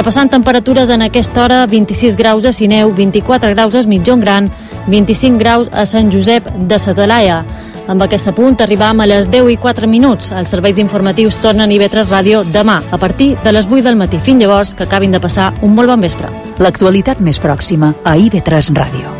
Repassant temperatures en aquesta hora, 26 graus a Sineu, 24 graus a Mitjon Gran, 25 graus a Sant Josep de Satalaia. Amb aquest punt arribam a les 10 i 4 minuts. Els serveis informatius tornen a IB3 Ràdio demà, a partir de les 8 del matí. Fins llavors, que acabin de passar un molt bon vespre. L'actualitat més pròxima a IB3 Ràdio.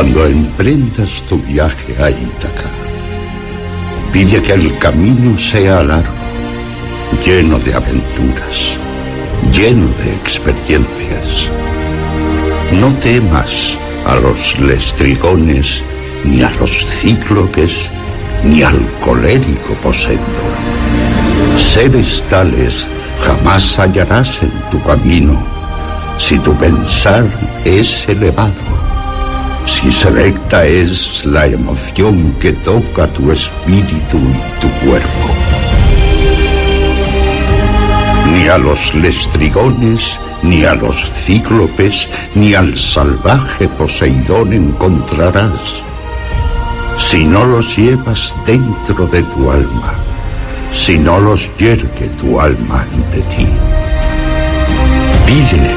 Cuando emprendas tu viaje a Ítaca, pide que el camino sea largo, lleno de aventuras, lleno de experiencias. No temas a los lestrigones, ni a los cíclopes, ni al colérico Poseidón. Seres tales jamás hallarás en tu camino si tu pensar es elevado si selecta es la emoción que toca tu espíritu y tu cuerpo. Ni a los lestrigones, ni a los cíclopes, ni al salvaje Poseidón encontrarás, si no los llevas dentro de tu alma, si no los yergue tu alma ante ti. Pide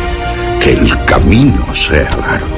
que el camino sea largo.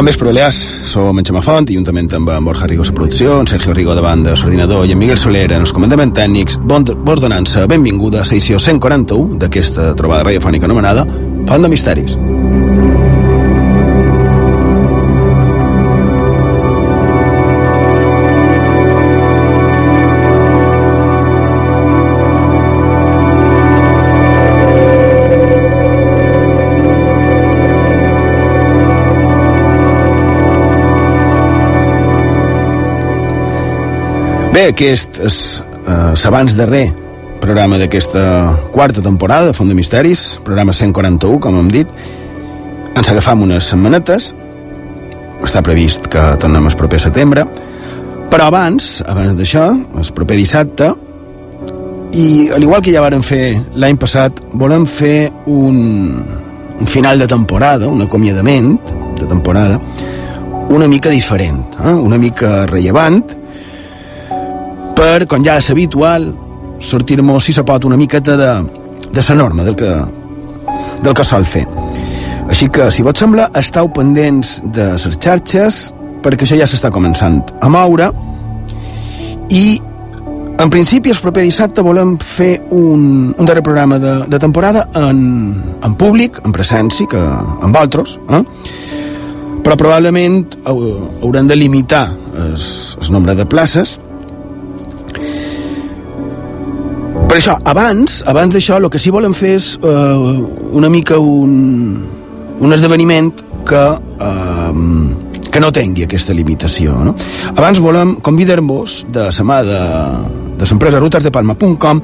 Bon vespre, Balears. Som en Xema Font i juntament amb en Borja Rigo a producció, en Sergio Rigo de banda, l'ordinador i en Miguel Soler en els comandaments tècnics, bon, vos donant-se benvinguda a la edició 141 d'aquesta trobada radiofònica anomenada Font de Misteris. Bé, aquest és eh, l'abans darrer programa d'aquesta quarta temporada de Font de Misteris, programa 141, com hem dit. Ens agafam unes setmanetes, està previst que tornem el proper setembre, però abans, abans d'això, el proper dissabte, i al igual que ja vàrem fer l'any passat, volem fer un, un final de temporada, un acomiadament de temporada, una mica diferent, eh? una mica rellevant, per, com ja és habitual, sortir-nos, si se pot, una miqueta de, de la norma, del que, del que sol fer. Així que, si vos sembla, esteu pendents de les xarxes, perquè això ja s'està començant a moure, i en principi, el proper dissabte volem fer un, un darrer programa de, de temporada en, en públic, en presència, que amb vosaltres, eh? però probablement haurem de limitar el nombre de places, per això, abans, abans d'això, el que sí volem fer és eh, una mica un, un esdeveniment que, eh, que no tingui aquesta limitació. No? Abans volem convidar-vos de la mà de, de l'empresa rutesdepalma.com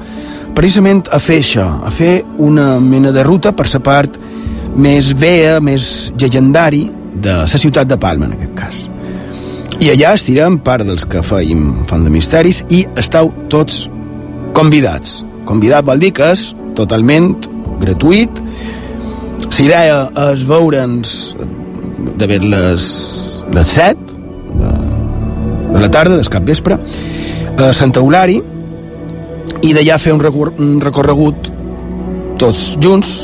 precisament a fer això, a fer una mena de ruta per la part més vea, més llegendari de la ciutat de Palma, en aquest cas. I allà estirem part dels que feim Font de Misteris i esteu tots convidats. Convidat vol dir que és totalment gratuït. La idea és veure'ns de ver les, les 7 de, de la tarda, del cap vespre, a Sant Eulari, i d'allà fer un, recor un recorregut tots junts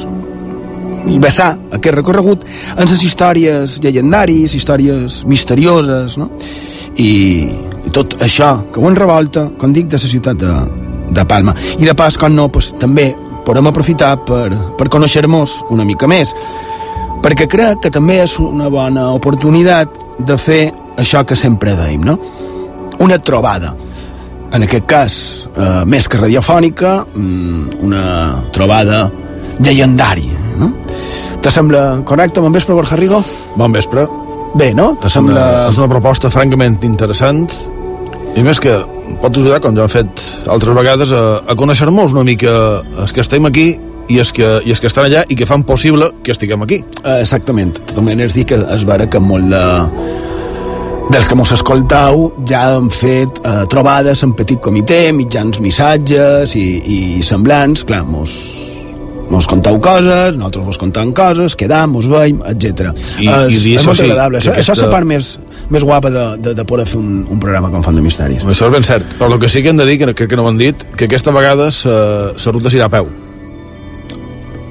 i vessar aquest recorregut en les històries llegendaris, històries misterioses, no? I, i tot això que ho revolta, com dic, de la ciutat de, de Palma. I de pas, com no, pues, també podem aprofitar per, per conèixer-nos una mica més, perquè crec que també és una bona oportunitat de fer això que sempre deim, no? Una trobada. En aquest cas, eh, més que radiofònica, mm, una trobada llegendària, no? Te sembla correcte? Bon vespre, Borja Rigo? Bon vespre. Bé, no? Te sembla... Una, és una proposta francament interessant i més que pot ajudar, com ja hem fet altres vegades, a, a conèixer-nos una mica els que estem aquí i els que, i els que estan allà i que fan possible que estiguem aquí. Eh, exactament. De totes maneres, dir que és vera que molt de, dels que mos escoltau ja han fet eh, trobades en petit comitè, mitjans missatges i, i semblants, clar, mos, mos contau coses, nosaltres vos contam coses, quedam, mos veiem, etc. I, és, i dir és això molt sí, agradable. Això, aquesta... això és la part més, més guapa de, de, de poder fer un, un programa com Font de Misteris. Això és ben cert, però el que sí que hem de dir, que crec que no ho han dit, que aquesta vegada la ruta s'irà a peu.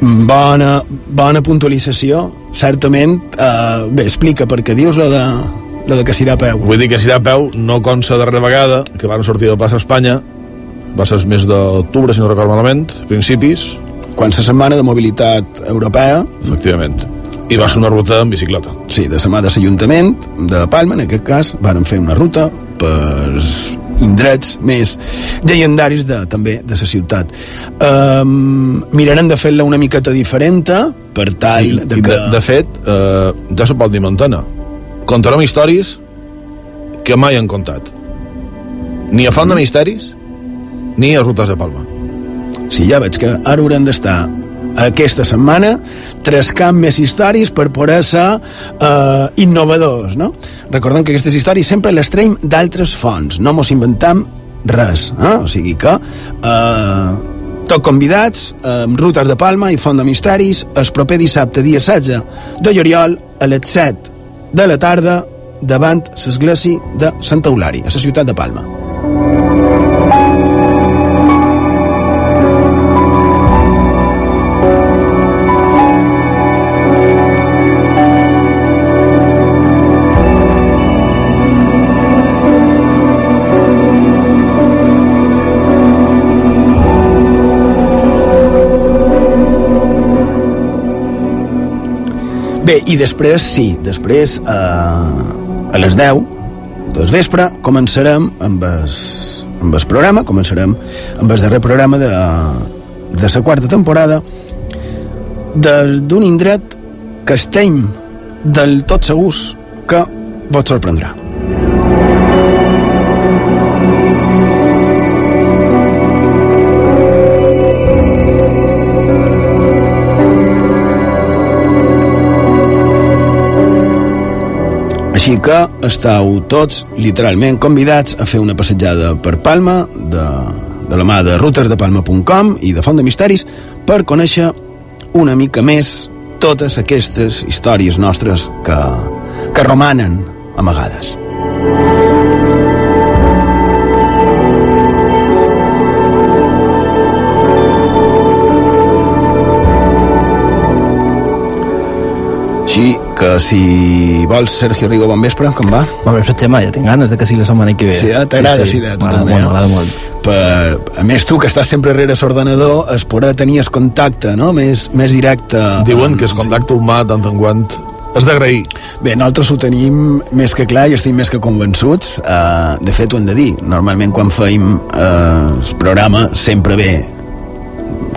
Bona, bona puntualització, certament. Eh, bé, explica perquè dius lo de, lo de que s'irà a peu. Vull dir que s'irà a peu, no com la darrera vegada, que van sortir de plaça Espanya, va ser el mes d'octubre, si no recordo malament, principis, Quan la setmana de mobilitat europea, efectivament. I va ser una ruta en bicicleta. sí, de la mà de l'Ajuntament de Palma, en aquest cas, varen fer una ruta per indrets més llegendaris de, també de la ciutat. Um, mirarem de fer-la una miqueta diferent per tal Sí, de que... de, de fet, eh, ja se pot dir mantena. Contarem històries que mai han contat. Ni a Font de Misteris, ni a Rutes de Palma. Sí, ja veig que ara haurem d'estar aquesta setmana trescant més històries per poder ser eh, innovadors, no? Recordem que aquestes històries sempre les traiem d'altres fonts, no mos inventam res, eh? o sigui que eh, tot convidats eh, Rutes de Palma i Font de Misteris el proper dissabte, dia 16 de juliol a les 7 de la tarda davant l'església de Santa Eulària, a la ciutat de Palma. Bé, i després, sí, després eh, a les 10 del vespre començarem amb el, amb el programa, començarem amb el darrer programa de, de la quarta temporada d'un indret que estem del tot segurs que vos sorprendrà. Així que estàu tots literalment convidats a fer una passejada per Palma de, de la mà de rutesdepalma.com i de Font de Misteris per conèixer una mica més totes aquestes històries nostres que, que romanen amagades. Que si vols, Sergio Rigo, bon vespre, com va? Bon vespre, Xema, ja tinc ganes de que sigui la setmana que ve. Sí, eh? t'agrada, sí, tu M'agrada també, molt, m'agrada molt. Per, a més, tu, que estàs sempre rere l'ordenador, es podrà tenir el contacte no? més, més directe. Diuen amb- que el contacte humà, tant en quant, és d'agrair. Bé, nosaltres ho tenim més que clar i estem més que convençuts. Uh, de fet, ho hem de dir. Normalment, quan feim uh, el programa, sempre ve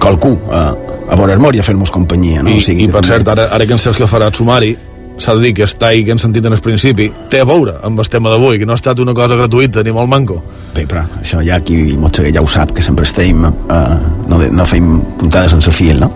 qualcú uh, a veure'ns i a fer-nos companyia. No? I, O sigui, I, per també- cert, ara, ara que en Sergio farà el sumari, s'ha de dir que està ahí que hem sentit en el principi, té a veure amb el tema d'avui, que no ha estat una cosa gratuïta ni molt manco. Bé, però això ja qui Motxeguer ja ho sap, que sempre estem, eh, no, de, no fem puntades sense fil, no?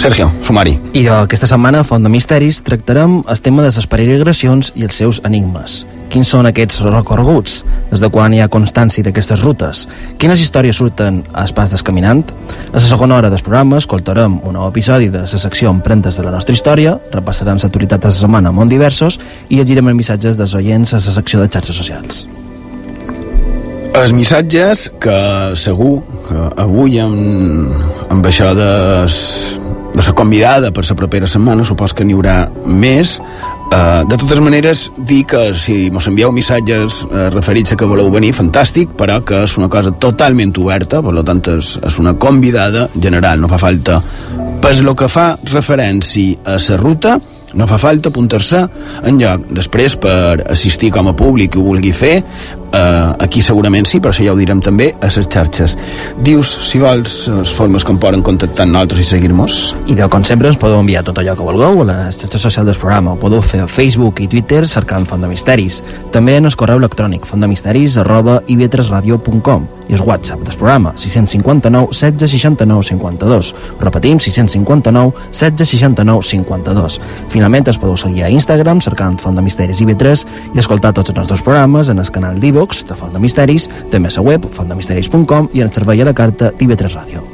Sergio, sumari. I aquesta setmana, a Font de Misteris, tractarem el tema de les peregrinacions i els seus enigmes. Quins són aquests recorreguts? Des de quan hi ha constància d'aquestes rutes? Quines històries surten a pas descaminant? A la segona hora del programa escoltarem un nou episodi de la secció Emprentes de la nostra història, repassarem l'actualitat de la setmana món diversos i llegirem els missatges dels oients a la secció de xarxes socials. Els missatges que segur que avui amb, amb això de de la convidada per la propera setmana, supos que n'hi haurà més. Uh, de totes maneres, dir que si mos envieu missatges uh, referits a que voleu venir, fantàstic, però que és una cosa totalment oberta, per tant és, és una convidada general, no fa falta. Per lo que fa referència a la ruta, no fa falta apuntar-se en lloc. Després, per assistir com a públic que ho vulgui fer, eh, aquí segurament sí, però això ja ho direm també a les xarxes. Dius, si vols, les formes com poden contactar amb nosaltres i seguir-nos? I de com sempre ens podeu enviar tot allò que vulgueu a les xarxes socials del programa. Ho podeu fer a Facebook i Twitter cercant Font de Misteris. També en el correu electrònic fontdemisteris arroba ib3radio.com i el WhatsApp del programa 659 16 69 52. Repetim, 659 16 69 52. Finalment es podeu seguir a Instagram cercant Font de Misteris IB3 i escoltar tots els nostres programes en el canal d'Ivo iVox de Font de Misteris, també a la web fontdemisteris.com i el servei a la carta d'IV3 Ràdio.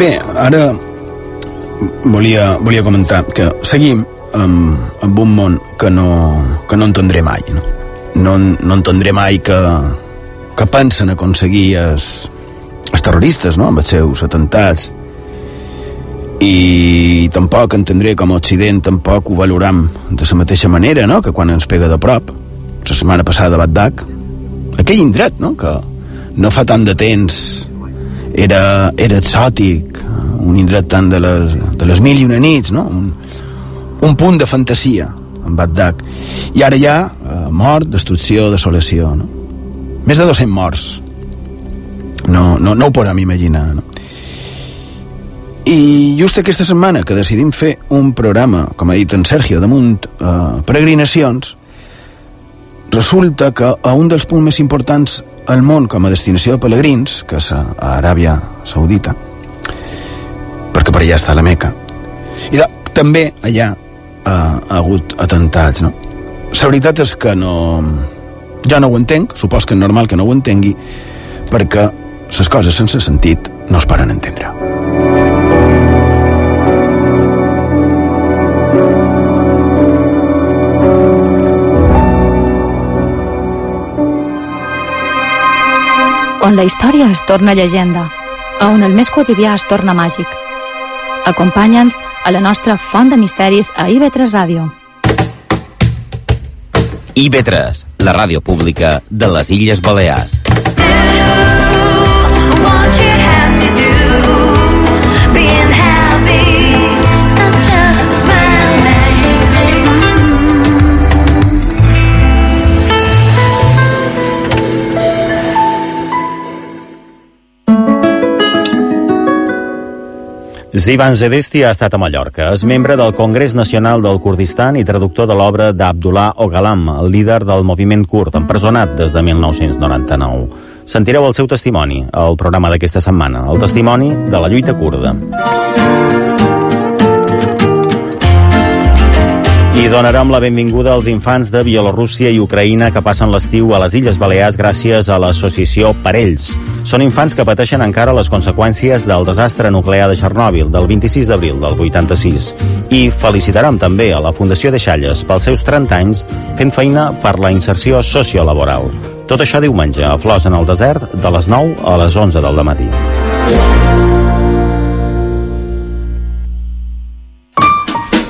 Bé, ara volia, volia comentar que seguim amb, amb un món que no, que no entendré mai no, no, no entendré mai que, que pensen aconseguir els, els terroristes no? amb els seus atentats i tampoc entendré com a Occident tampoc ho valoram de la mateixa manera no? que quan ens pega de prop la setmana passada a Bagdad aquell indret no? que no fa tant de temps era, era exòtic un indret tant de les, de les mil i una nits no? un, un punt de fantasia en Bagdad i ara hi ha eh, mort, destrucció, desolació no? més de 200 morts no, no, no ho podem imaginar no? i just aquesta setmana que decidim fer un programa com ha dit en Sergio damunt eh, peregrinacions resulta que a un dels punts més importants al món com a destinació de pelegrins que és a Aràbia Saudita perquè per allà està la Meca i de, també allà ha, ha hagut atentats, no? La veritat és que no... Ja no ho entenc, supos que és normal que no ho entengui, perquè les coses sense sentit no es paren entendre. On la història es torna llegenda, on el més quotidià es torna màgic. Acompanya'ns a la nostra font de misteris a IB3 Ràdio. IB3, la ràdio pública de les Illes Balears. Zivan Zedesti ha estat a Mallorca. És membre del Congrés Nacional del Kurdistan i traductor de l'obra d'Abdullah Ogalam, el líder del moviment kurd, empresonat des de 1999. Sentireu el seu testimoni al programa d'aquesta setmana, el testimoni de la lluita kurda. I donarem la benvinguda als infants de Bielorússia i Ucraïna que passen l'estiu a les Illes Balears gràcies a l'associació Parells. Són infants que pateixen encara les conseqüències del desastre nuclear de Txernòbil del 26 d'abril del 86. I felicitarem també a la Fundació de Xalles pels seus 30 anys fent feina per la inserció sociolaboral. Tot això diumenge a Flors en el desert de les 9 a les 11 del matí.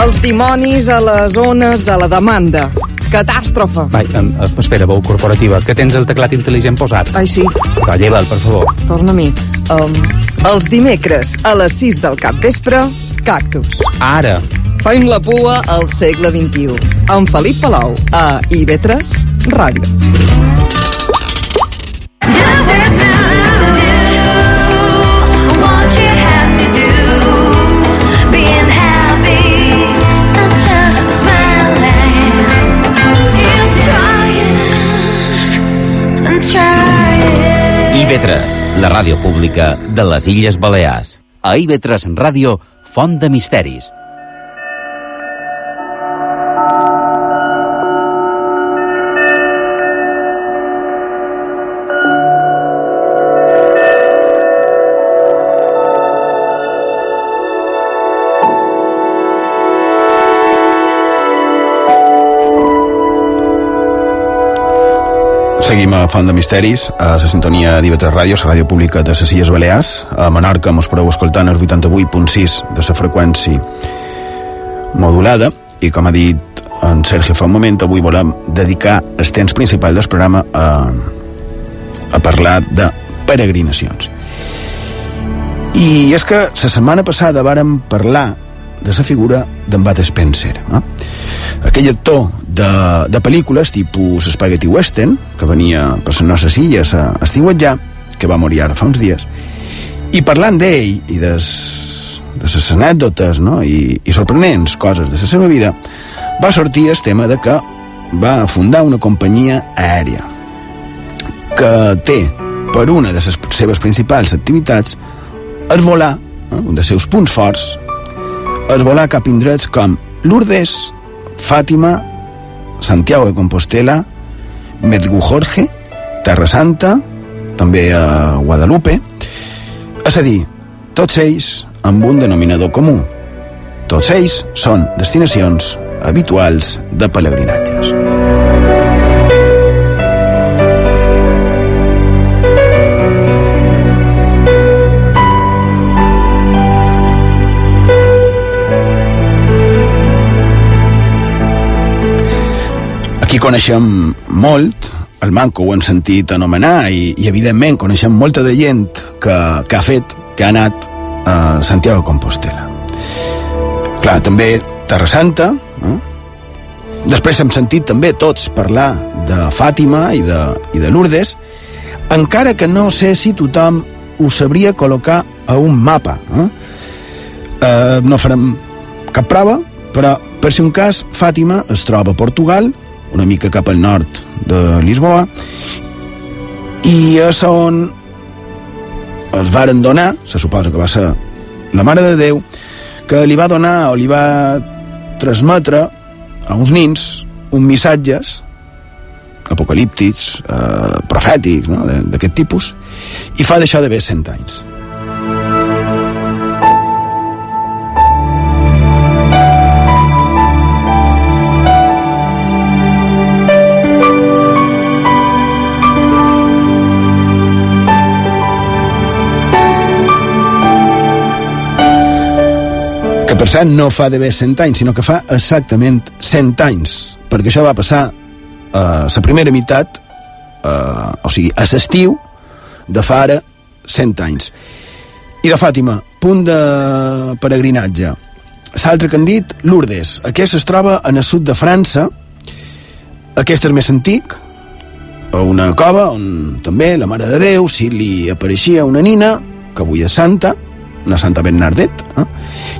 Els dimonis a les zones de la demanda. Catàstrofe. Vai, um, espera, veu corporativa, que tens el teclat intel·ligent posat. Ai, sí. Va, lleva'l, per favor. Torna a mi. Um, els dimecres a les 6 del capvespre, cactus. Ara. Faim la pua al segle XXI. Amb Felip Palau, a IB3 Ràdio. La ràdio pública de les Illes Balears. A IB3 Ràdio, Font de Misteris. Seguim a Font de Misteris, a la sintonia d'IV3 Ràdio, la ràdio pública de les Illes Balears. A Menorca mos podeu escoltar el 88.6 de la freqüència modulada i com ha dit en Sergio fa un moment, avui volem dedicar el temps principal del programa a, a parlar de peregrinacions. I és que la setmana passada vàrem parlar de la figura d'en Bud Spencer, no? aquell actor de, de pel·lícules tipus Spaghetti Western, que venia per les nostres illes a estiuetjar, que va morir ara fa uns dies, i parlant d'ell i des, de les anècdotes no? I, i sorprenents coses de la seva vida, va sortir el tema de que va fundar una companyia aèria que té per una de les seves principals activitats és volar, eh, un dels seus punts forts, és volar cap indrets com Lourdes, Fàtima, Santiago de Compostela, Medjugorje, Terra Santa, també a Guadalupe, és a dir, tots ells amb un denominador comú. Tots ells són destinacions habituals de pelegrinatges. Coneixem molt, el Manco ho hem sentit anomenar i, i evidentment coneixem molta de gent que, que ha fet, que ha anat a Santiago Compostela. Clar, també Terra Santa, no? Després hem sentit també tots parlar de Fàtima i de, i de Lourdes, encara que no sé si tothom ho sabria col·locar a un mapa. Eh? Eh, no farem cap prova, però per si un cas, Fàtima es troba a Portugal, una mica cap al nord de Lisboa, i és on es varen donar, se suposa que va ser la Mare de Déu, que li va donar o li va transmetre a uns nins uns missatges apocalíptics, eh, profètics, no? d'aquest tipus, i fa deixar d'haver cent anys. Per cert no fa d'haver 100 anys, sinó que fa exactament 100 anys, perquè això va passar a la primera meitat, eh, o sigui, a l'estiu de fa ara 100 anys. I de Fàtima, punt de peregrinatge. L'altre que han dit, Lourdes. Aquest es troba en el sud de França. Aquest és més antic, a una cova on també la Mare de Déu, si li apareixia una nina, que avui és santa, una Santa Bernardet, eh?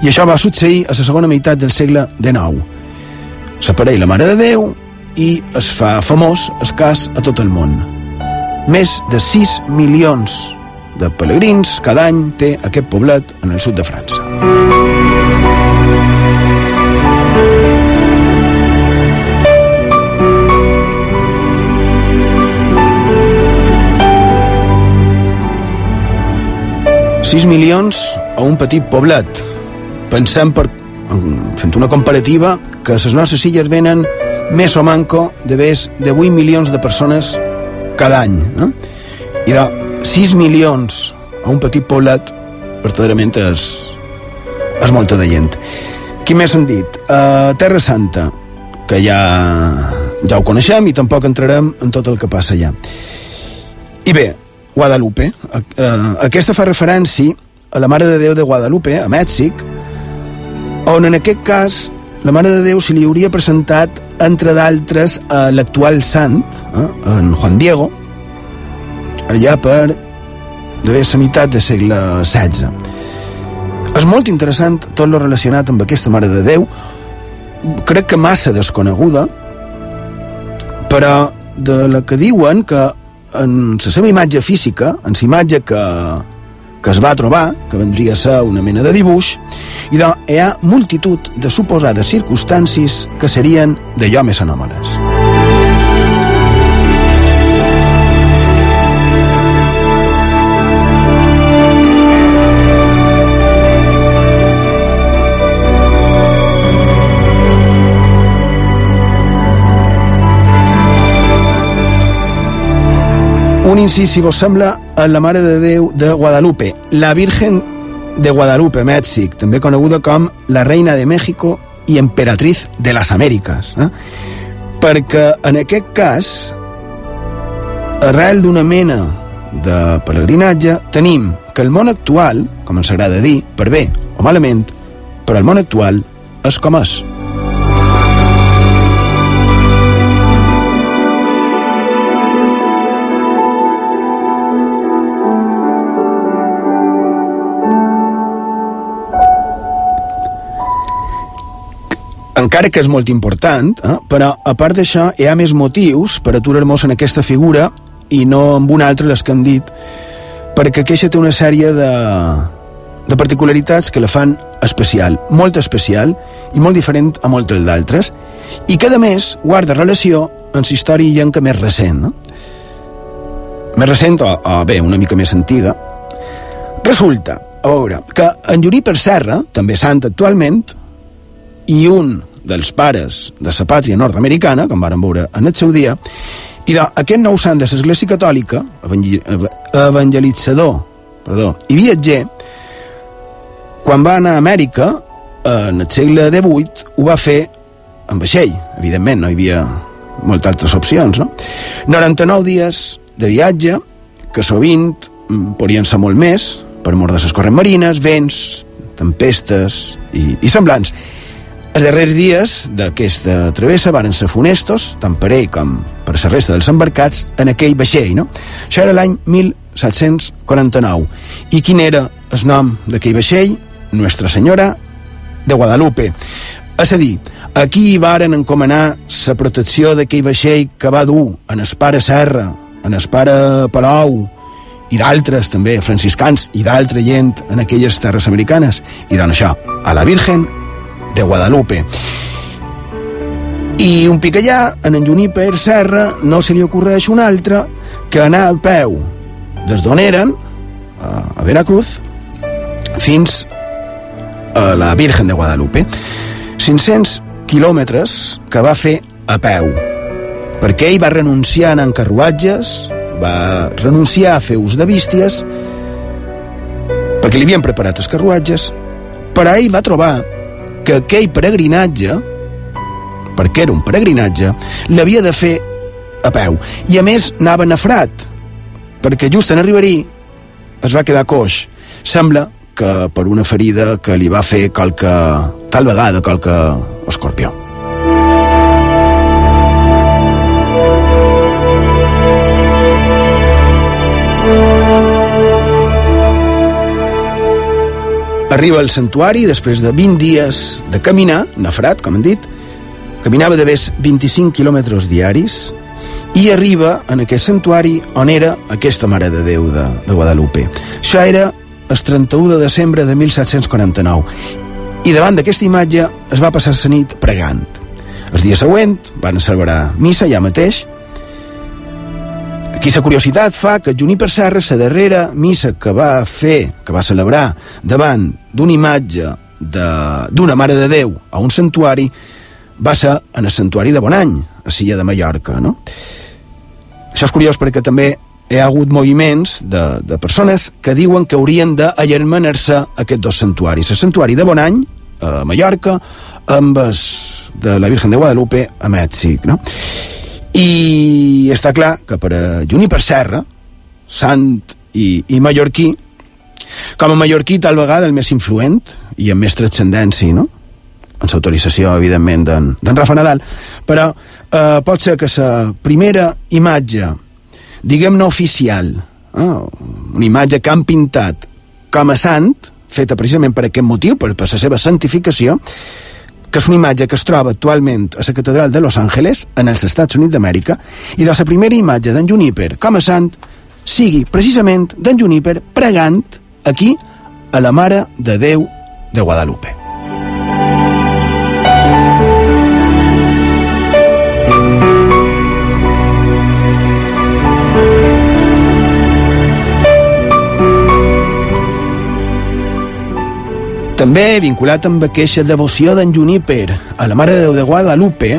i això va succeir a la segona meitat del segle XIX. S'apareix la Mare de Déu i es fa famós el cas a tot el món. Més de 6 milions de pelegrins cada any té aquest poblet en el sud de França. Sis milions a un petit poblet. Pensem per, fent una comparativa que les nostres illes venen més o manco de més de 8 milions de persones cada any. No? I de 6 milions a un petit poblet, verdaderament és, és molta de gent. Qui més han dit? Uh, Terra Santa, que ja, ja ho coneixem i tampoc entrarem en tot el que passa allà. I bé, Guadalupe. Aquesta fa referència a la Mare de Déu de Guadalupe, a Mèxic, on en aquest cas la Mare de Déu se li hauria presentat, entre d'altres, a l'actual sant, eh, en Juan Diego, allà per d'haver la meitat del segle XVI. És molt interessant tot lo relacionat amb aquesta Mare de Déu, crec que massa desconeguda, però de la que diuen que en la seva imatge física, en la imatge que, que es va trobar, que vendria a ser una mena de dibuix, i doncs hi ha multitud de suposades circumstàncies que serien d'allò més anòmales. Incís, si vos sembla, a la Mare de Déu de Guadalupe, la Virgen de Guadalupe, Mèxic, també coneguda com la Reina de México i Emperatriz de les Amèriques. Eh? Perquè en aquest cas, arrel d'una mena de pelegrinatge, tenim que el món actual, com ens agrada dir, per bé o malament, però el món actual és com és. Encara que és molt important, eh? però a part d'això hi ha més motius per aturar-nos en aquesta figura i no en una altra les que hem dit, perquè aquesta té una sèrie de, de particularitats que la fan especial, molt especial i molt diferent a moltes d'altres, i que a més guarda relació amb la història llenca més recent. No? Més recent o, o bé, una mica més antiga. Resulta, a veure, que en Juniper Serra, també sant actualment, i un dels pares de la pàtria nord-americana, com varen veure en el seu dia, i d'aquest nou sant de l'Església Catòlica, evangelitzador perdó, i viatger, quan va anar a Amèrica, en el segle XVIII, ho va fer en vaixell, evidentment, no hi havia moltes altres opcions, no? 99 dies de viatge, que sovint mm, podrien ser molt més, per mort de les corrents marines, vents, tempestes i, i semblants. Els darrers dies d'aquesta travessa varen ser funestos, tant per ell com per la resta dels embarcats, en aquell vaixell, no? Això era l'any 1749. I quin era el nom d'aquell vaixell? Nuestra Senyora de Guadalupe. És a dir, aquí varen encomanar la protecció d'aquell vaixell que va dur en el pare Serra, en el pare Palau, i d'altres també, franciscans, i d'altra gent en aquelles terres americanes. I doncs això, a la Virgen de Guadalupe. I un allà, en en Juniper Serra, no se li ocorreix un altre que anar a peu des d'on eren, a Veracruz, fins a la Virgen de Guadalupe. 500 quilòmetres que va fer a peu, perquè ell va renunciar a anar en carruatges, va renunciar a fer ús de bísties, perquè li havien preparat els carruatges, però ell va trobar que aquell peregrinatge, perquè era un peregrinatge, l'havia de fer a peu. I a més anava nafrat, perquè just en arribar-hi es va quedar coix. Sembla que per una ferida que li va fer qualque, tal vegada qualque escorpió. Arriba al santuari després de 20 dies de caminar, nafrat, com han dit, caminava de més 25 quilòmetres diaris i arriba en aquest santuari on era aquesta Mare de Déu de, de Guadalupe. Això era el 31 de desembre de 1749 i davant d'aquesta imatge es va passar la nit pregant. El dia següent van celebrar missa ja mateix Aquí la curiositat fa que Juniper Serra, la darrera missa que va fer, que va celebrar davant d'una imatge d'una Mare de Déu a un santuari, va ser en el santuari de Bonany, a Silla de Mallorca, no? Això és curiós perquè també hi ha hagut moviments de, de persones que diuen que haurien d'allermanar-se aquests dos santuaris. El santuari de Bonany, a Mallorca, amb el de la Virgen de Guadalupe a Mèxic, no? I està clar que per a Juniper Serra, sant i, i mallorquí, com a mallorquí tal vegada el més influent i amb més transcendència, no? amb l'autorització, evidentment, d'en Rafa Nadal, però eh, pot ser que la primera imatge, diguem-ne oficial, eh, una imatge que han pintat com a sant, feta precisament per aquest motiu, per, per la seva santificació, que és una imatge que es troba actualment a la catedral de Los Angeles, en els Estats Units d'Amèrica, i de la primera imatge d'en Juniper com a sant sigui precisament d'en Juniper pregant aquí a la Mare de Déu de Guadalupe. També, vinculat amb aquesta devoció d'en Juniper a la Mare de Déu de Guadalupe,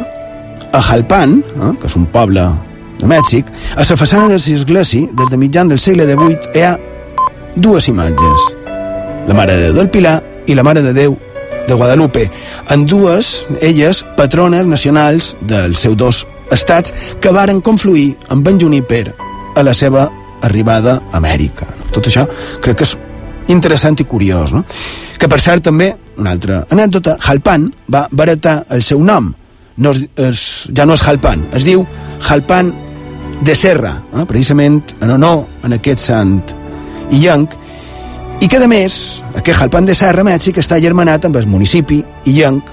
a Jalpan, eh, que és un poble de Mèxic, a la façana de l'església, des de mitjan del segle XVIII, hi ha dues imatges, la Mare de Déu del Pilar i la Mare de Déu de Guadalupe, en dues, elles, patrones nacionals dels seus dos estats que varen confluir amb en Juniper a la seva arribada a Amèrica. Tot això crec que és interessant i curiós, no? Que per cert també, una altra anècdota, Jalpan va baratar el seu nom. No és, és, ja no és Jalpan, es diu Jalpan de Serra, eh? precisament en honor en aquest sant illenc, i que a més, aquest Jalpan de Serra, Mèxic, està germanat amb el municipi illenc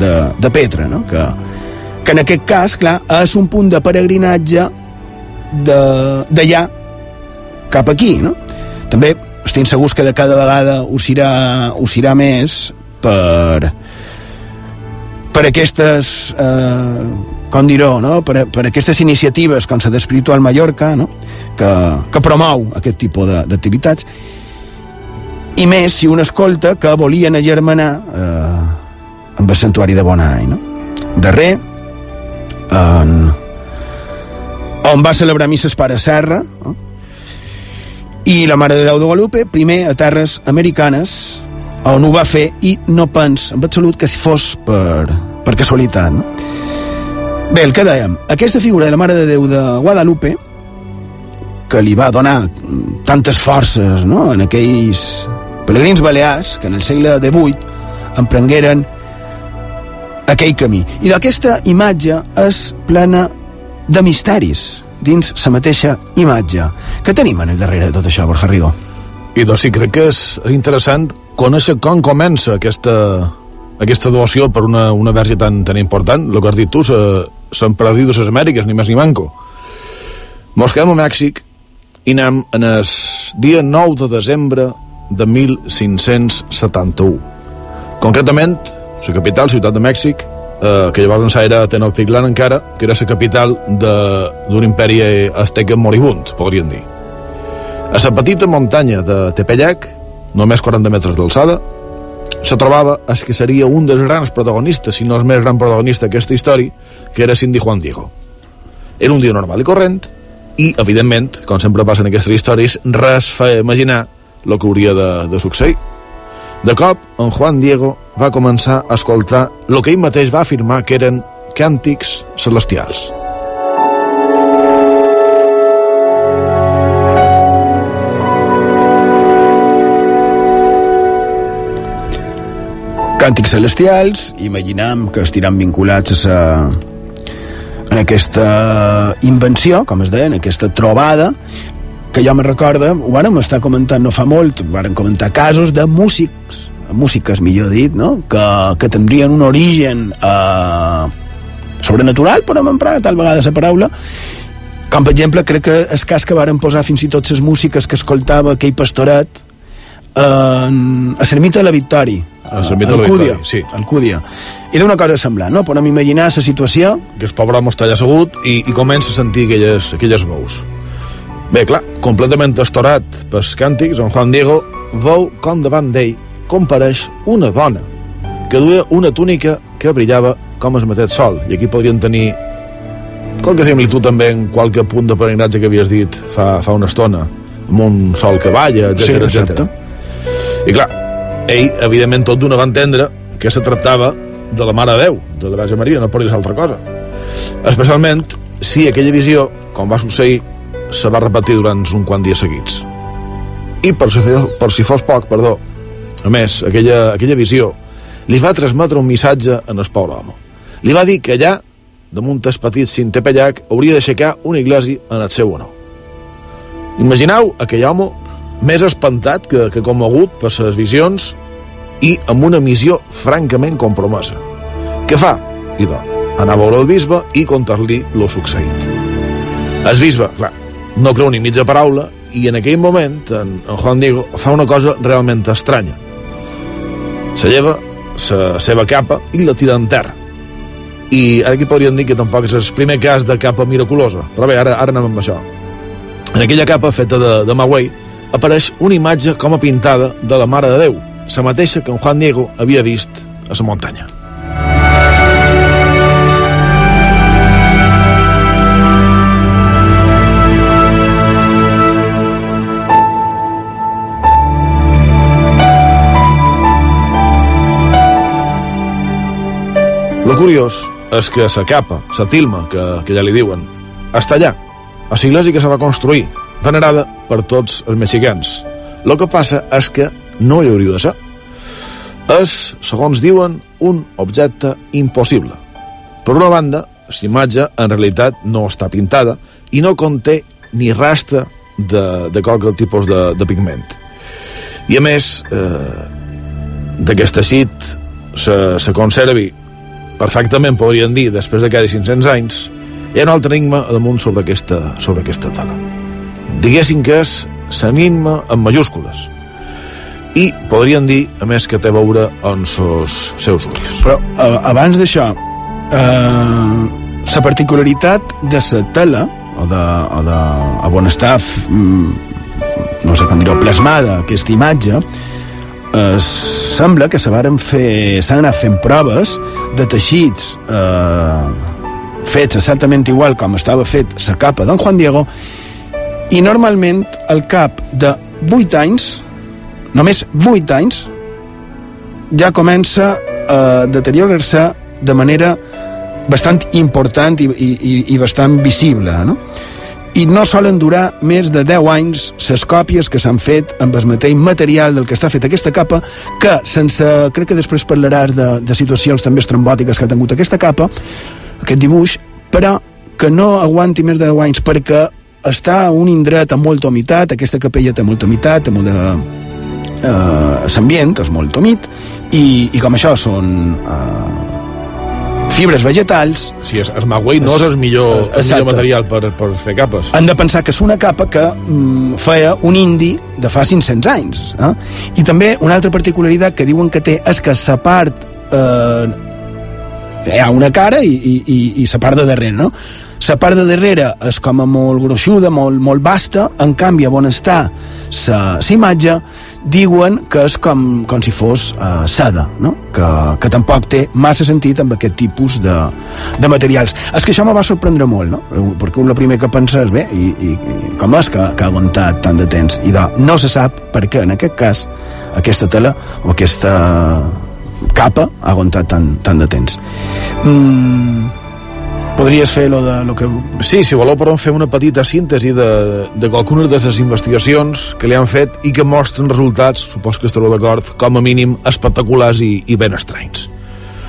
de, de Petra, no? que, que en aquest cas, clar, és un punt de peregrinatge d'allà cap aquí, no? També estic segurs que de cada vegada us irà, us irà més per per aquestes eh, com dir-ho, no? per, per aquestes iniciatives com la d'Espiritual Mallorca no? que, que promou aquest tipus d'activitats i més si un escolta que volien agermanar eh, amb el santuari de Bonany no? darrer en, on va celebrar misses pare Serra no? I la Mare de Déu de Guadalupe, primer a terres americanes, on ho va fer i no pens en absolut que si fos per, per casualitat. No? Bé, el que dèiem, aquesta figura de la Mare de Déu de Guadalupe, que li va donar tantes forces no? en aquells pelegrins balears que en el segle XVIII emprengueren aquell camí. I d'aquesta imatge és plena de misteris, dins la mateixa imatge. Què tenim en el darrere de tot això, Borja Rigo? I doncs sí, crec que és, interessant conèixer com comença aquesta, aquesta devoció per una, una verge tan, tan important, el que has dit tu, s'han perdut les Amèriques, ni més ni manco. Mos quedem a Mèxic i anem en el dia 9 de desembre de 1571. Concretament, la capital, Ciutat de Mèxic, eh, que llavors era Tenochtitlan encara, que era la capital d'un imperi azteca moribund, podríem dir. A la petita muntanya de Tepeyac, només 40 metres d'alçada, se trobava el que seria un dels grans protagonistes, si no el més gran protagonista d'aquesta història, que era Cindy Juan Diego. Era un dia normal i corrent, i, evidentment, com sempre passa en aquestes històries, res fa imaginar el que hauria de, de succeir. De cop, en Juan Diego va començar a escoltar el que ell mateix va afirmar que eren càntics celestials. Càntics celestials, imaginam que estiran vinculats a, en aquesta invenció, com es deia, en aquesta trobada, que jo me recorda, ho vàrem estar comentant no fa molt, vàrem comentar casos de músics, músiques millor dit, no? que, que tindrien un origen eh, sobrenatural, però m'emprar tal vegada la paraula, com per exemple crec que el cas que varen posar fins i tot les músiques que escoltava aquell pastoret eh, a l'ermita de la Victòria a Victòria, sí. Alcúdia. I d'una cosa semblant, no? Podem imaginar la situació... Que el pobre home està allà assegut i, i comença a sentir aquelles, aquelles veus. Bé, clar, completament estorat pels càntics, en Juan Diego veu com davant d'ell compareix una dona que duia una túnica que brillava com el mateix sol. I aquí podrien tenir qualque similitud també en qualque punt de peregrinatge que havies dit fa, fa una estona, amb un sol que balla, etc Sí, etc. I clar, ell, evidentment, tot d'una va entendre que se tractava de la Mare de Déu, de la Verge Maria, no podria ser altra cosa. Especialment si aquella visió, com va succeir, se va repetir durant un quant dies seguits. I per si, per si fos poc, perdó, a més, aquella, aquella visió li va transmetre un missatge en el pobre home. Li va dir que allà, damunt el petit cinquè pellac, hauria d'aixecar una iglesia en el seu honor. Imagineu aquell home més espantat que, que conegut per les visions i amb una missió francament compromesa. Què fa? Idò, anar a veure el bisbe i contar-li lo succeït. El bisbe, clar, no creu ni mitja paraula i en aquell moment en, en Juan Diego fa una cosa realment estranya. Se lleva la seva capa i la tira en terra. I ara aquí podríem dir que tampoc és el primer cas de capa miraculosa. Però bé, ara, ara anem amb això. En aquella capa feta de, de Maguei apareix una imatge com a pintada de la Mare de Déu, la mateixa que en Juan Diego havia vist a la muntanya. Lo curiós és que la capa, la tilma, que, que ja li diuen, està allà, a la iglesia que se va construir, venerada per tots els mexicans. El que passa és que no hi hauria de ser. És, segons diuen, un objecte impossible. Per una banda, la imatge en realitat no està pintada i no conté ni rastre de, de qualque tipus de, de pigment. I a més, eh, d'aquest teixit se, se conservi perfectament, podríem dir, després de quasi 500 anys, hi ha un altre enigma damunt sobre aquesta, sobre aquesta tela. Diguéssim que és l'enigma en majúscules. I podríem dir, a més, que té a veure amb els seus ulls. Però eh, abans d'això, eh, la particularitat de la tela, o de, o de on està, mm, no sé com dir plasmada aquesta imatge, eh, sembla que se varen fer s'han anat fent proves de teixits eh, fets exactament igual com estava fet la capa d'en Juan Diego i normalment al cap de 8 anys només 8 anys ja comença a deteriorar-se de manera bastant important i, i, i bastant visible no? I no solen durar més de 10 anys les còpies que s'han fet amb el mateix material del que està fet aquesta capa que sense, crec que després parlaràs de, de situacions també estrambòtiques que ha tingut aquesta capa aquest dibuix, però que no aguanti més de 10 anys perquè està a un indret amb molta humitat aquesta capella té molta humitat té molt de, eh, l'ambient és molt humit i, i com això són eh, fibres vegetals Sí, es, es magüey no és el millor, el millor material per, per fer capes. han de pensar que és una capa que mm, feia un indi de fa 500 anys. Eh? I també una altra particularitat que diuen que té és que la part... Eh, hi ha una cara i, i, i, i la part de darrere, no? La part de darrere és com a molt gruixuda, molt, molt vasta, en canvi, on està la imatge, diuen que és com, com si fos uh, seda, no? que, que tampoc té massa sentit amb aquest tipus de, de materials. És que això me va sorprendre molt, no? perquè el primer que pensa és, bé, i, i, i com és que, que ha aguantat tant de temps? I de, no se sap per què, en aquest cas, aquesta tela o aquesta capa ha aguantat tant, tant de temps. Mm, podries fer lo de lo que... Sí, si voleu, però fer una petita síntesi de, de qualcunes de les investigacions que li han fet i que mostren resultats, supos que estareu d'acord, com a mínim espectaculars i, i ben estranys.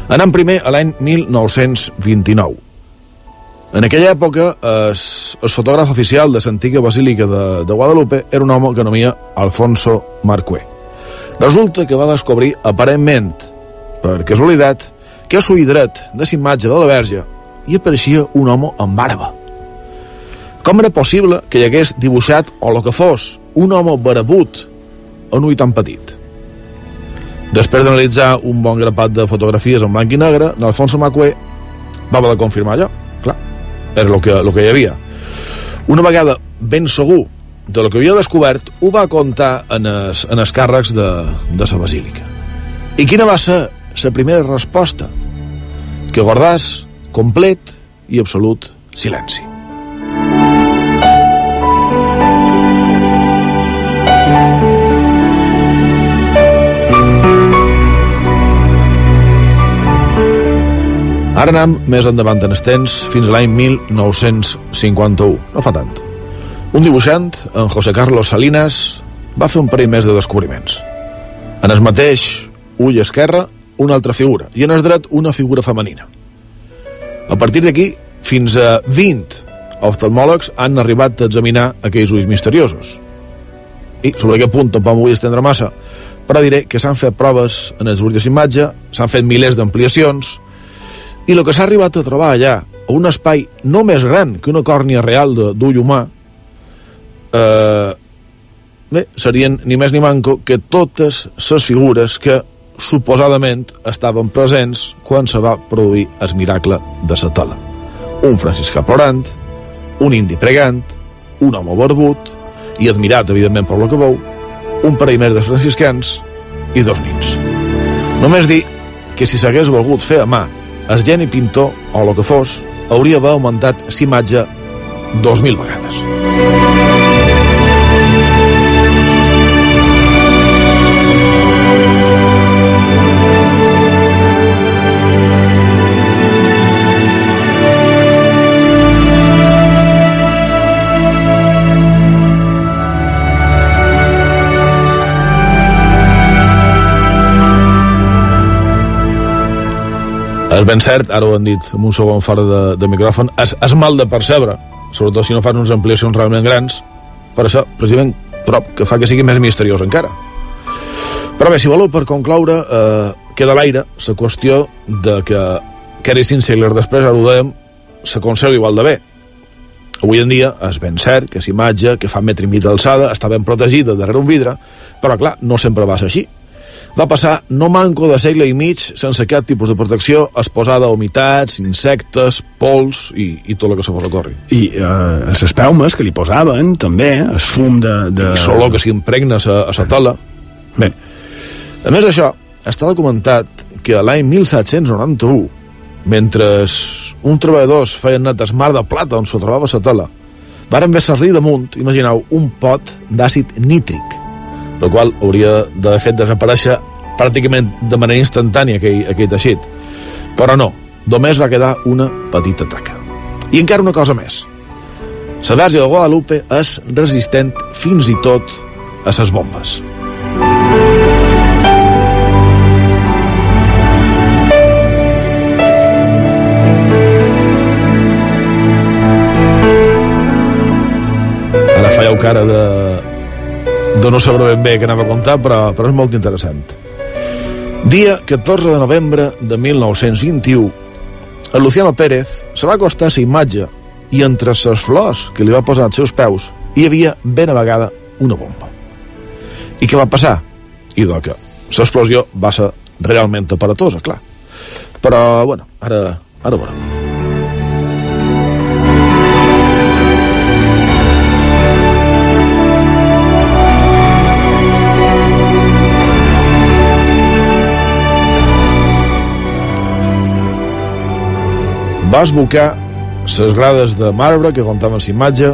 Anem primer a l'any 1929. En aquella època, el, el fotògraf oficial de l'antiga basílica de, de Guadalupe era un home que anomia Alfonso Marcué. Resulta que va descobrir, aparentment, per casualitat, que a l'ull dret de la imatge de la verge hi apareixia un home amb barba. Com era possible que hi hagués dibuixat, o el que fos, un home barabut en ull tan petit? Després d'analitzar un bon grapat de fotografies en blanc i negre, l'Alfonso Macué va de confirmar allò. Clar, era el que, el que hi havia. Una vegada ben segur de lo que havia descobert, ho va contar en els, en els càrrecs de, de la basílica. I quina va ser la primera resposta? Que guardàs complet i absolut silenci. Ara anem més endavant en estens fins a l'any 1951, no fa tant. Un dibuixant, en José Carlos Salinas, va fer un parell més de descobriments. En el mateix ull esquerre, una altra figura, i en el dret, una figura femenina. A partir d'aquí, fins a 20 oftalmòlegs han arribat a examinar aquells ulls misteriosos. I sobre aquest punt tampoc m'ho vull estendre massa, però diré que s'han fet proves en els ulls d'imatge, s'han fet milers d'ampliacions, i el que s'ha arribat a trobar allà, a un espai no més gran que una còrnia real d'ull humà, eh, bé, serien ni més ni manco que totes les figures que suposadament estaven presents quan se va produir el miracle de la tela. Un franciscà plorant, un indi pregant, un home barbut, i admirat, evidentment, per lo que veu, un parell més de franciscans i dos nins. Només dir que si s'hagués volgut fer a mà el geni pintor, o el que fos, hauria d'haver augmentat l'imatge 2.000 vegades. És ben cert, ara ho han dit amb un segon fora de, de micròfon, és, és mal de percebre, sobretot si no fas unes ampliacions realment grans, per això, precisament, però que fa que sigui més misteriós encara. Però bé, si voleu, per concloure, eh, queda l'aire la qüestió de que cinc segles després, ara ho dèiem, se conserva igual de bé. Avui en dia és ben cert que imatge que fa metre i mig d'alçada està ben protegida darrere un vidre, però clar, no sempre va ser així va passar no manco de segle i mig sense cap tipus de protecció exposada a humitats, insectes, pols i, i tot el que se fos ocorri. I eh, les espelmes que li posaven, també, el fum de... de... I solo que s'impregna a, a la tela. Bé. A més d'això, està documentat que l'any 1791, mentre un treballadors feien net mar de plata on s'ho trobava la tela, varen ver servir damunt, imagineu, un pot d'àcid nítric, el qual hauria d'haver fet desaparèixer pràcticament de manera instantània aquell, aquell teixit. Però no, només va quedar una petita taca. I encara una cosa més. La Verge de Guadalupe és resistent fins i tot a les bombes. Ara fèieu cara de, de no saber ben bé què anava a contar, però, però és molt interessant. Dia 14 de novembre de 1921, el Luciano Pérez se va acostar a la imatge i entre les flors que li va posar als seus peus hi havia ben a vegada una bomba. I què va passar? I doncs que l'explosió va ser realment aparatosa, clar. Però, bueno, ara, ara veurem. Va esbocar les grades de marbre que comptaven l'imatge,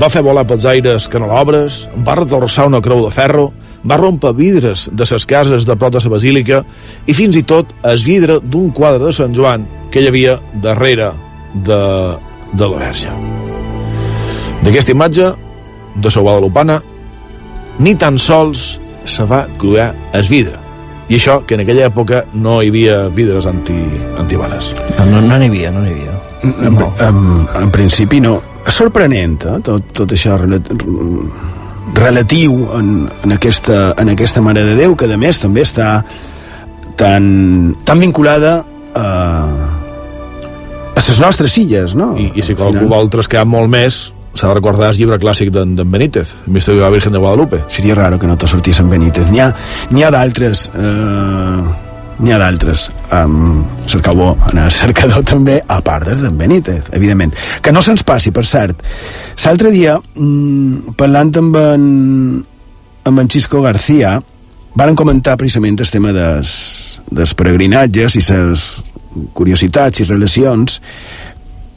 va fer volar pels aires canelobres, va retorçar una creu de ferro, va rompre vidres de les cases de prop de la basílica i fins i tot es vidre d'un quadre de Sant Joan que hi havia darrere de, de la verge. D'aquesta imatge, de la Guadalupana, ni tan sols se va cruar el vidre. I això, que en aquella època no hi havia vidres anti, antibales. No, no, no n'hi havia, no n'hi havia. En, No. en, en principi no. És sorprenent, eh? tot, tot això relat, relatiu en, en, aquesta, en aquesta Mare de Déu, que a més també està tan, tan vinculada a, a les nostres illes, no? I, i si qualcú vol trascar molt més, s'ha de recordar el llibre clàssic d'en Benítez, Misterio de la Virgen de Guadalupe. Seria raro que no te sortís en Benítez. N'hi ha, ha d'altres... Eh, n'hi ha d'altres. Um, cercau-ho en el cercador també, a part des d'en Benítez, evidentment. Que no se'ns passi, per cert. L'altre dia, mm, parlant amb en, amb en Xisco García, varen comentar precisament el tema des, des peregrinatges i les curiositats i relacions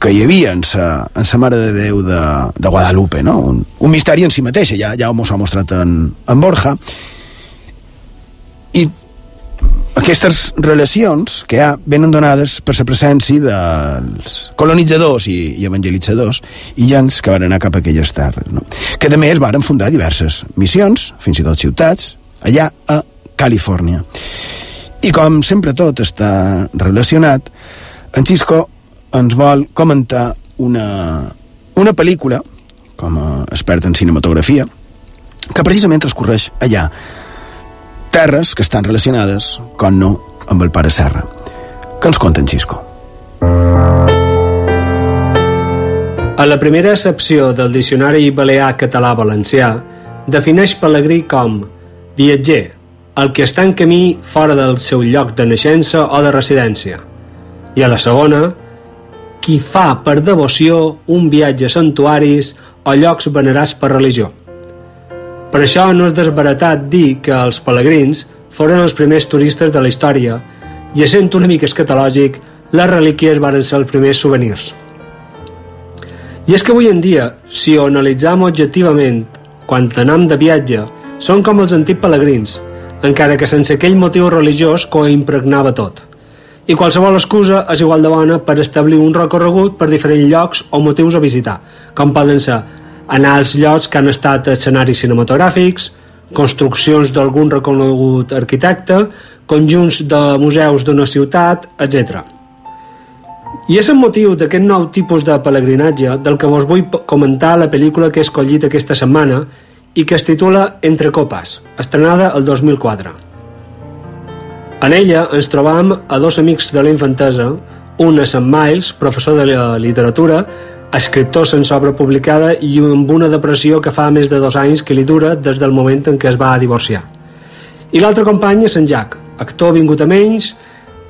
que hi havia en sa, en sa Mare de Déu de, de Guadalupe, no? Un, un misteri en si mateixa, ja, ja m'ho s'ha mostrat en, en Borja. I aquestes relacions que ha venen donades per la presència dels colonitzadors i, i evangelitzadors i llancs que van anar cap a aquelles terres, no? que a més varen fundar diverses missions, fins i tot ciutats, allà a Califòrnia. I com sempre tot està relacionat, en Xisco ens vol comentar una, una pel·lícula, com a expert en cinematografia, que precisament transcorreix allà. Terres que estan relacionades, com no, amb el pare Serra. Que ens conta en Xisco? A la primera accepció del Diccionari Balear Català-Valencià defineix Pelegrí com viatger, el que està en camí fora del seu lloc de naixença o de residència. I a la segona, qui fa per devoció un viatge a santuaris o llocs venerats per religió. Per això no és desbaratat dir que els pelegrins foren els primers turistes de la història i, essent una mica escatològic, les relíquies varen ser els primers souvenirs. I és que avui en dia, si ho analitzam objectivament, quan anem de viatge, són com els antics pelegrins, encara que sense aquell motiu religiós que ho impregnava tot – i qualsevol excusa és igual de bona per establir un recorregut per diferents llocs o motius a visitar, com poden ser anar als llocs que han estat escenaris cinematogràfics, construccions d'algun reconegut arquitecte, conjunts de museus d'una ciutat, etc. I és el motiu d'aquest nou tipus de pelegrinatge del que vos vull comentar la pel·lícula que he escollit aquesta setmana i que es titula Entre copes, estrenada el 2004. En ella ens trobam a dos amics de la infantesa, un a Sant Miles, professor de literatura, escriptor sense obra publicada i amb una depressió que fa més de dos anys que li dura des del moment en què es va divorciar. I l'altre company és en Jack, actor vingut a menys,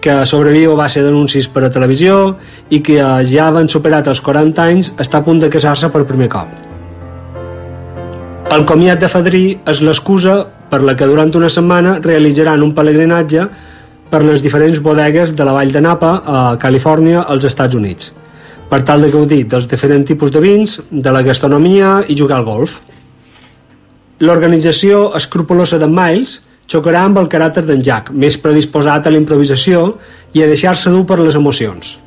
que sobreviu a base d'anuncis per a televisió i que ja van superat els 40 anys està a punt de casar-se per primer cop. El comiat de fadrí és l'excusa per la que durant una setmana realitzaran un pelegrinatge per les diferents bodegues de la vall de Napa a Califòrnia, als Estats Units, per tal de gaudir dels diferents tipus de vins, de la gastronomia i jugar al golf. L'organització escrupulosa de Miles xocarà amb el caràcter d'en Jack, més predisposat a la improvisació i a deixar-se dur per les emocions.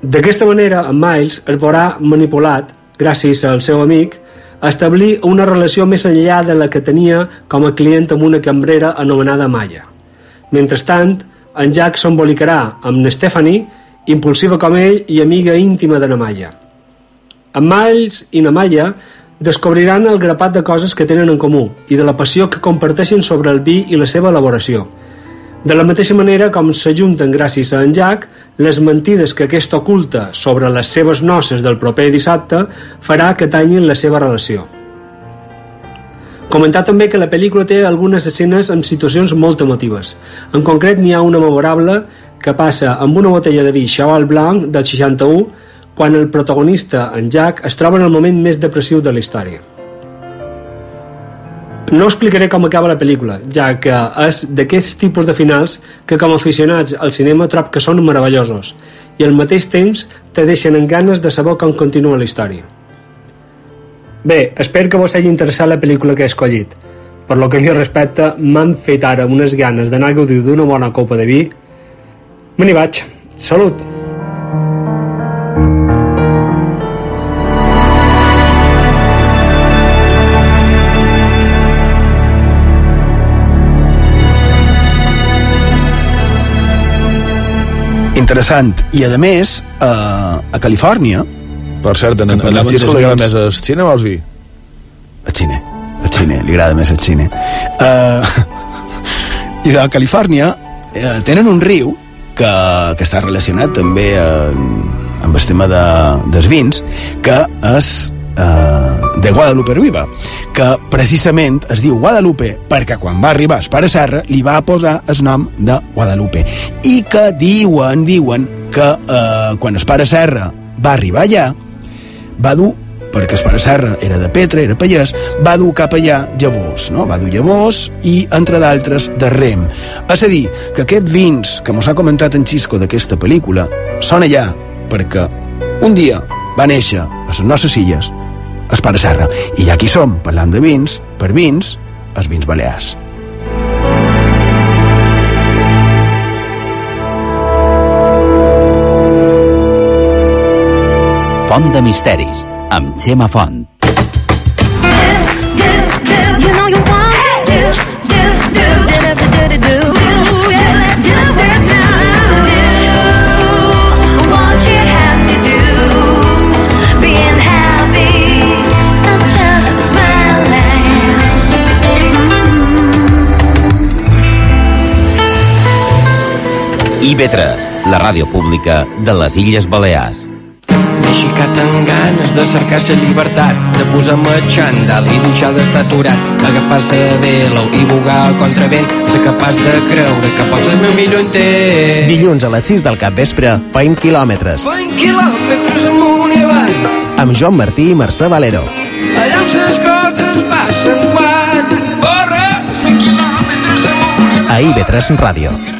D'aquesta manera, en Miles es veurà manipulat, gràcies al seu amic, establir una relació més enllà de la que tenia com a client amb una cambrera anomenada Maya. Mentrestant, en Jack s'embolicarà amb Stephanie, impulsiva com ell i amiga íntima de Namaya. En Miles i Namaya descobriran el grapat de coses que tenen en comú i de la passió que comparteixen sobre el vi i la seva elaboració – de la mateixa manera com s'ajunten gràcies a en Jack, les mentides que aquest oculta sobre les seves noces del proper dissabte farà que tanyin la seva relació. Comentar també que la pel·lícula té algunes escenes amb situacions molt emotives. En concret, n'hi ha una memorable que passa amb una botella de vi Chaval Blanc del 61 quan el protagonista, en Jack, es troba en el moment més depressiu de la història. No explicaré com acaba la pel·lícula, ja que és d'aquests tipus de finals que com a aficionats al cinema trob que són meravellosos i al mateix temps te deixen en ganes de saber com continua la història. Bé, espero que vos hagi interessat la pel·lícula que he escollit. Per lo que a mi respecta, m'han fet ara unes ganes d'anar a gaudir d'una bona copa de vi. Me n'hi vaig. Salut! Interessant. I, a més, a, a Califòrnia... Per cert, en, en, en el Cisco li agrada més el cine o el vi? El cine. El cine, li agrada més el cine. Uh, I de Califòrnia uh, tenen un riu que, que està relacionat també amb, amb el tema de, dels vins, que és eh, de Guadalupe Ruiva, que precisament es diu Guadalupe perquè quan va arribar el pare Serra li va posar el nom de Guadalupe i que diuen, diuen que eh, quan el pare Serra va arribar allà va dur perquè el pare Serra era de Petra, era pallès, va dur cap allà llavors, no? va dur llavors i, entre d'altres, de rem. És a dir, que aquests vins que mos ha comentat en Xisco d'aquesta pel·lícula són allà perquè un dia va néixer a les nostres illes el Pare Serra. I ja aquí som, parlant de vins, per vins, els vins balears. Font de Misteris, amb Xema Font. You know you want do, do, do, do, do, do, do, do, do IB3, la ràdio pública de les Illes Balears. M'he aixecat amb ganes de cercar la llibertat, de posar-me xandall i deixar d'estar aturat, agafar-se a velo i bugar a contravent, ser capaç de creure que pots el meu millor intent. Dilluns a les 6 del capvespre, feim quilòmetres. Fent quilòmetres amunt i avall, Amb Joan Martí i Mercè Valero. allà on les coses passen quan corre. Fent quilòmetres amunt A IB3 Ràdio.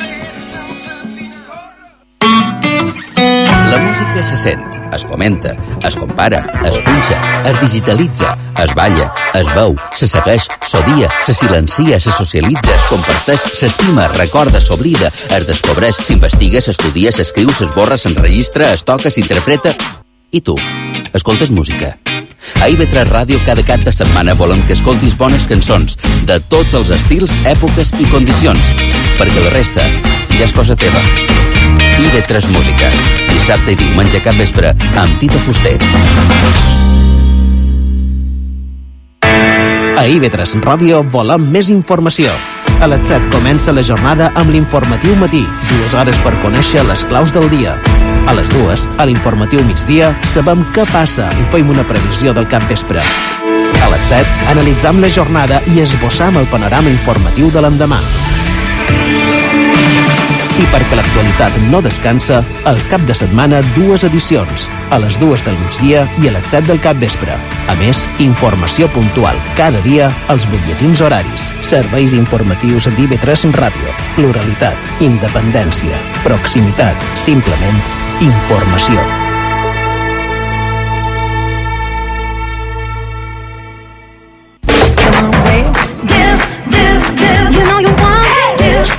Música se sent, es comenta, es compara, es punxa, es digitalitza, es balla, es veu, se segueix, s'odia, se silencia, se socialitza, es comparteix, s'estima, es recorda, s'oblida, es descobreix, s'investiga, s'estudia, s'escriu, s'esborra, s'enregistra, es toca, s'interpreta... I tu, escoltes música? A IB3 Ràdio cada cap de setmana volem que escoltis bones cançons de tots els estils, èpoques i condicions, perquè la resta ja és cosa teva. IB3 Música, dissabte i diumenge cap vespre amb Tito Fuster. A IB3 Ràdio volem més informació. A les 7 comença la jornada amb l'informatiu matí, dues hores per conèixer les claus del dia. A les dues, a l'informatiu migdia, sabem què passa i fem una previsió del cap vespre. A les 7, analitzam la jornada i esbossam el panorama informatiu de l'endemà. I perquè l'actualitat no descansa, els cap de setmana dues edicions, a les dues del migdia i a les 7 del cap vespre. A més, informació puntual cada dia als butlletins horaris, serveis informatius d'IV3 Ràdio, pluralitat, independència, proximitat, simplement informació.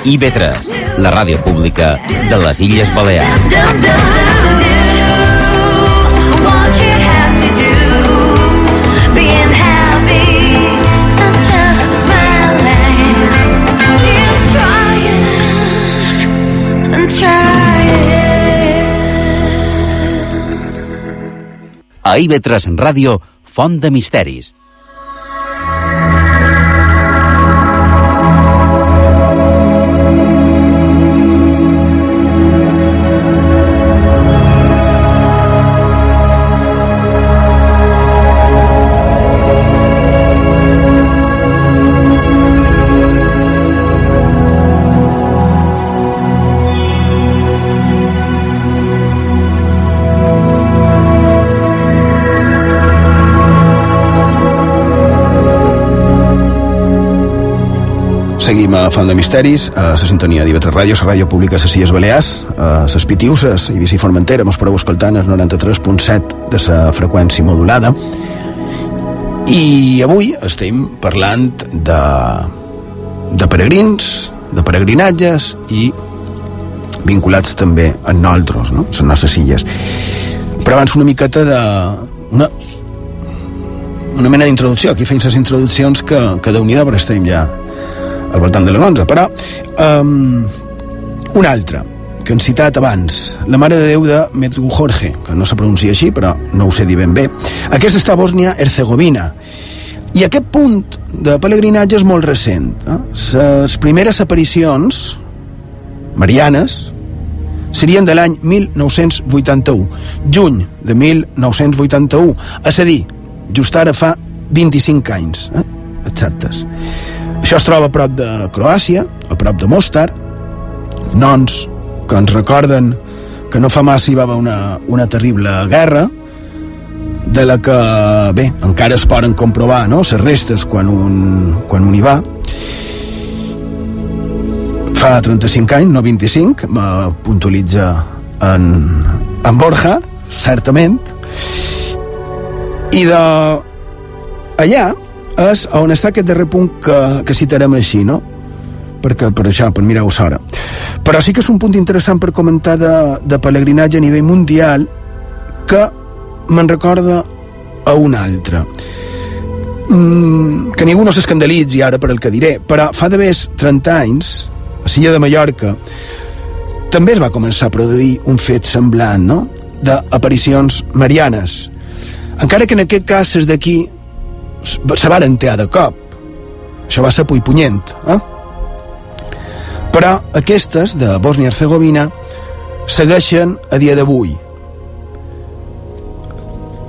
IB3, la ràdio pública de les Illes Balears. A IB3 Ràdio, Font de Misteris. A Font de Misteris, a la sintonia d'IV3 Ràdio, la ràdio pública de les Balears, a les Pitiuses, i Formentera, mos podeu escoltar el 93.7 de la freqüència modulada. I avui estem parlant de, de peregrins, de peregrinatges i vinculats també a nosaltres, no? les nostres illes. Però abans una miqueta de... Una, una mena d'introducció, aquí feim les introduccions que, que déu nhi estem ja al voltant de les 11, però um, una altra que han citat abans, la Mare de Déu de Medjugorje, que no se pronuncia així, però no ho sé dir ben bé. Aquesta està a Bòsnia-Herzegovina. I aquest punt de pelegrinatge és molt recent. Eh? Les primeres aparicions marianes serien de l'any 1981, juny de 1981, és a dir, just ara fa 25 anys, eh? exactes. Això es troba a prop de Croàcia, a prop de Mostar, noms que ens recorden que no fa massa hi va haver una, una terrible guerra, de la que, bé, encara es poden comprovar, no?, les restes quan un, quan un hi va. Fa 35 anys, no 25, me puntualitza en, en Borja, certament, i de allà és on està aquest darrer punt que, que citarem així, no? perquè per això, per mirar-ho s'hora. Però sí que és un punt interessant per comentar de, de pelegrinatge a nivell mundial que me'n recorda a un altre. Mm, que ningú no s'escandalitzi ara per el que diré, però fa d'haver 30 anys, a Silla de Mallorca, també es va començar a produir un fet semblant, no?, d'aparicions marianes. Encara que en aquest cas des d'aquí se va entear de cop. Això va ser punyent, eh? Però aquestes, de Bòsnia i Herzegovina, segueixen a dia d'avui.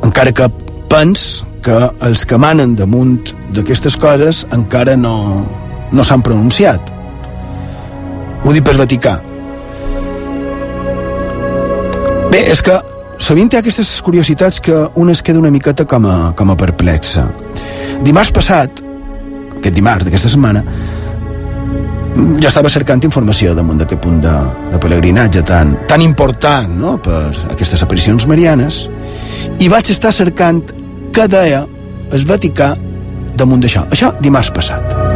Encara que pens que els que manen damunt d'aquestes coses encara no, no s'han pronunciat. Ho dic pel Vaticà. Bé, és que sovint ha aquestes curiositats que un es queda una miqueta com a, com a perplexa. Dimarts passat, aquest dimarts d'aquesta setmana, jo estava cercant informació damunt d'aquest punt de, de pelegrinatge tan, tan important no? per aquestes aparicions marianes i vaig estar cercant què deia el Vaticà damunt d'això. Això dimarts passat.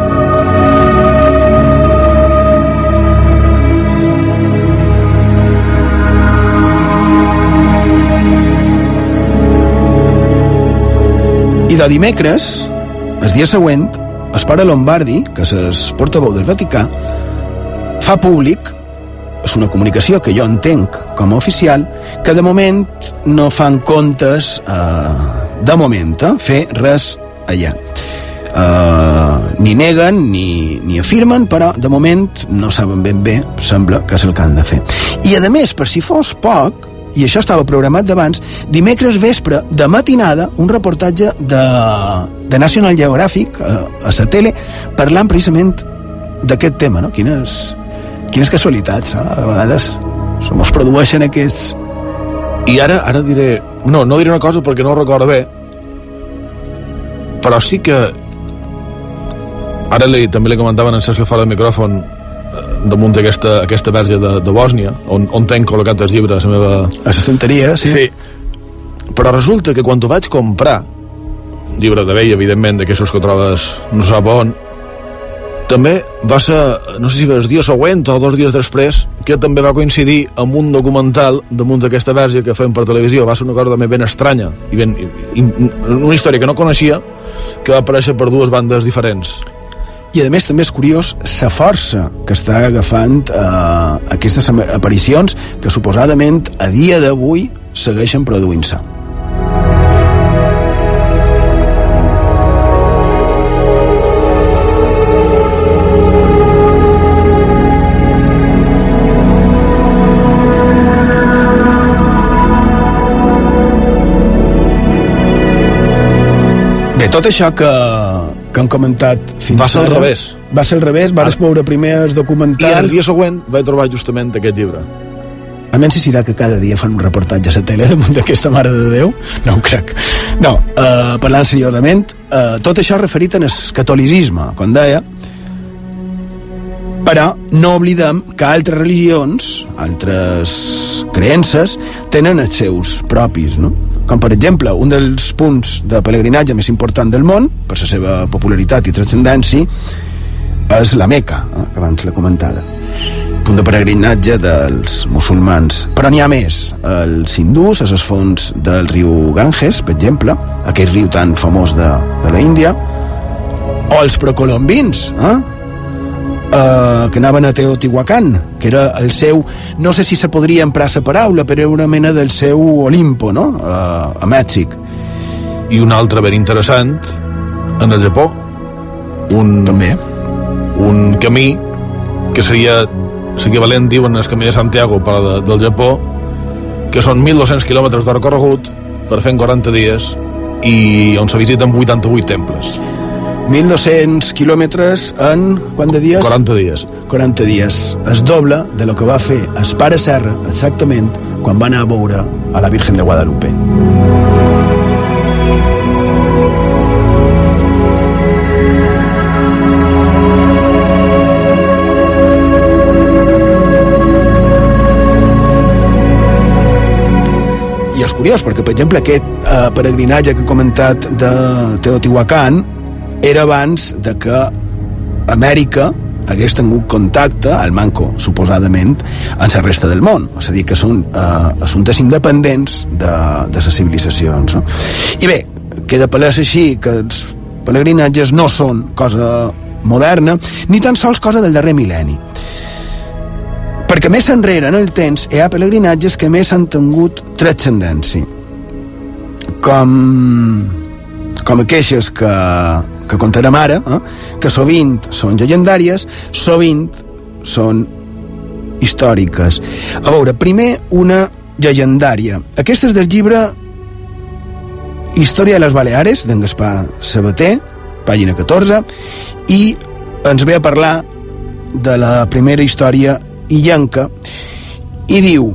I de dimecres, el dia següent, el pare Lombardi, que és el portaveu del Vaticà, fa públic, és una comunicació que jo entenc com a oficial, que de moment no fan comptes, eh, de moment, eh, fer res allà. Uh, ni neguen ni, ni afirmen, però de moment no saben ben bé, sembla que és el que han de fer. I a més, per si fos poc, i això estava programat d'abans, dimecres vespre, de matinada, un reportatge de, de National Geographic a, a la tele, parlant precisament d'aquest tema, no? Quines, quines casualitats, no? a vegades se mos produeixen aquests... I ara, ara diré... No, no diré una cosa perquè no ho recordo bé, però sí que ara li, també li comentaven en Sergio fora del micròfon eh, damunt d'aquesta aquesta verge de, de Bòsnia on, on tenc col·locat els llibres a la meva... A l'estanteria, sí. sí. Però resulta que quan ho vaig comprar llibre de vell, evidentment, d'aquestos que trobes no sap on, també va ser, no sé si el dia següent o dos dies després, que també va coincidir amb un documental damunt d'aquesta verge que feien per televisió. Va ser una cosa també ben estranya i ben, i, i, una història que no coneixia que va aparèixer per dues bandes diferents. I a més també és curiós la força que està agafant eh, aquestes aparicions que suposadament a dia d'avui segueixen produint-se. Bé, tot això que, que han comentat fins Va ser al revés. Va ser al revés, vas veure primer els I documentals... el dia següent vaig trobar justament aquest llibre. A menys si serà que cada dia fan un reportatge a la tele damunt d'aquesta Mare de Déu? No ho crec. No, uh, parlant seriosament, uh, tot això referit en el catolicisme, com deia, però no oblidem que altres religions, altres creences, tenen els seus propis, no? Com, per exemple, un dels punts de pelegrinatge més important del món, per la seva popularitat i transcendència, és la Meca, eh, que abans l'he comentada punt de peregrinatge dels musulmans. Però n'hi ha més. Els hindús, a les fonts del riu Ganges, per exemple, aquell riu tan famós de, de la Índia, o els precolombins, eh? Uh, que anaven a Teotihuacan, que era el seu, no sé si se podria emprar la paraula, però era una mena del seu Olimpo, no?, uh, a Mèxic. I un altre ben interessant, en el Japó. Un, També. Un camí que seria l'equivalent, diuen, el camí de Santiago, però de, del Japó, que són 1.200 quilòmetres de recorregut per fer en 40 dies i on se visiten 88 temples. 1.200 quilòmetres en quant de dies? 40 dies. 40 dies. Es doble de lo que va fer es pare Serra exactament quan va anar a veure a la Virgen de Guadalupe. curiós, perquè, per exemple, aquest eh, peregrinatge que he comentat de Teotihuacan era abans de que Amèrica hagués tingut contacte, al manco, suposadament, amb la resta del món. És a dir, que són eh, assumptes independents de, de les civilitzacions. No? I bé, queda palès així que els pelegrinatges no són cosa moderna, ni tan sols cosa del darrer mil·lenni. Perquè més enrere en el temps hi ha pelegrinatges que més han tingut transcendència. Com, com aquelles que, que contarem ara, eh? que sovint són llegendàries, sovint són històriques. A veure, primer una llegendària. Aquesta és del llibre Història de les Baleares, d'en Gaspar Sabater, pàgina 14, i ens ve a parlar de la primera història illanca, y diu,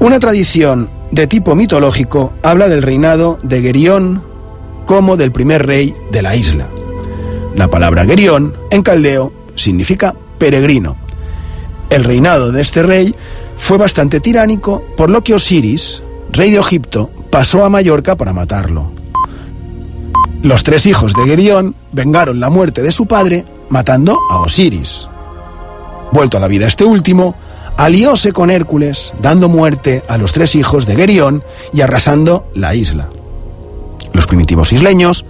una tradición de tipo mitológico habla del reinado de Gerión como del primer rey de la isla. La palabra Gerión en caldeo significa peregrino. El reinado de este rey fue bastante tiránico, por lo que Osiris, rey de Egipto, pasó a Mallorca para matarlo. Los tres hijos de Gerión vengaron la muerte de su padre matando a Osiris. Vuelto a la vida este último, alióse con Hércules, dando muerte a los tres hijos de Gerión y arrasando la isla. Los primitivos isleños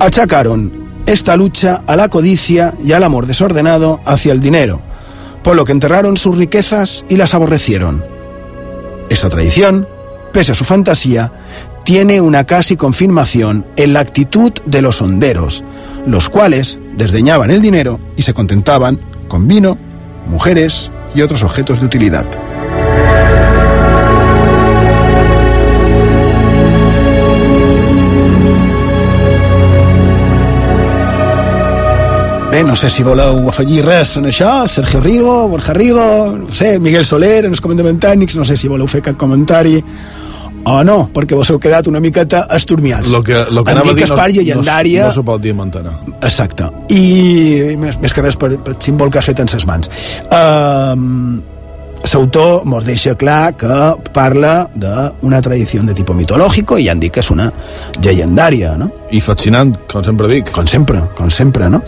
achacaron esta lucha a la codicia y al amor desordenado hacia el dinero, por lo que enterraron sus riquezas y las aborrecieron. Esta tradición, pese a su fantasía, tiene una casi confirmación en la actitud de los honderos, los cuales desdeñaban el dinero y se contentaban con vino, mujeres y otros objetos de utilidad. Bé, no sé si voleu afegir res en això, Sergio Rigo, Borja Rigo, no sé, Miguel Soler, en els comandaments tècnics, no sé si voleu fer cap comentari o no, perquè vos heu quedat una miqueta esturmiats. Lo que, lo que anava a dir no, Espar no, no se pot dir mentana. Exacte. I més, més que res per, per símbol que has fet en ses mans. Uh, L'autor mos deixa clar que parla d'una tradició de tipus mitològico i ja han dit que és una llegendària, no? I fascinant, com sempre dic. Com sempre, com sempre, no?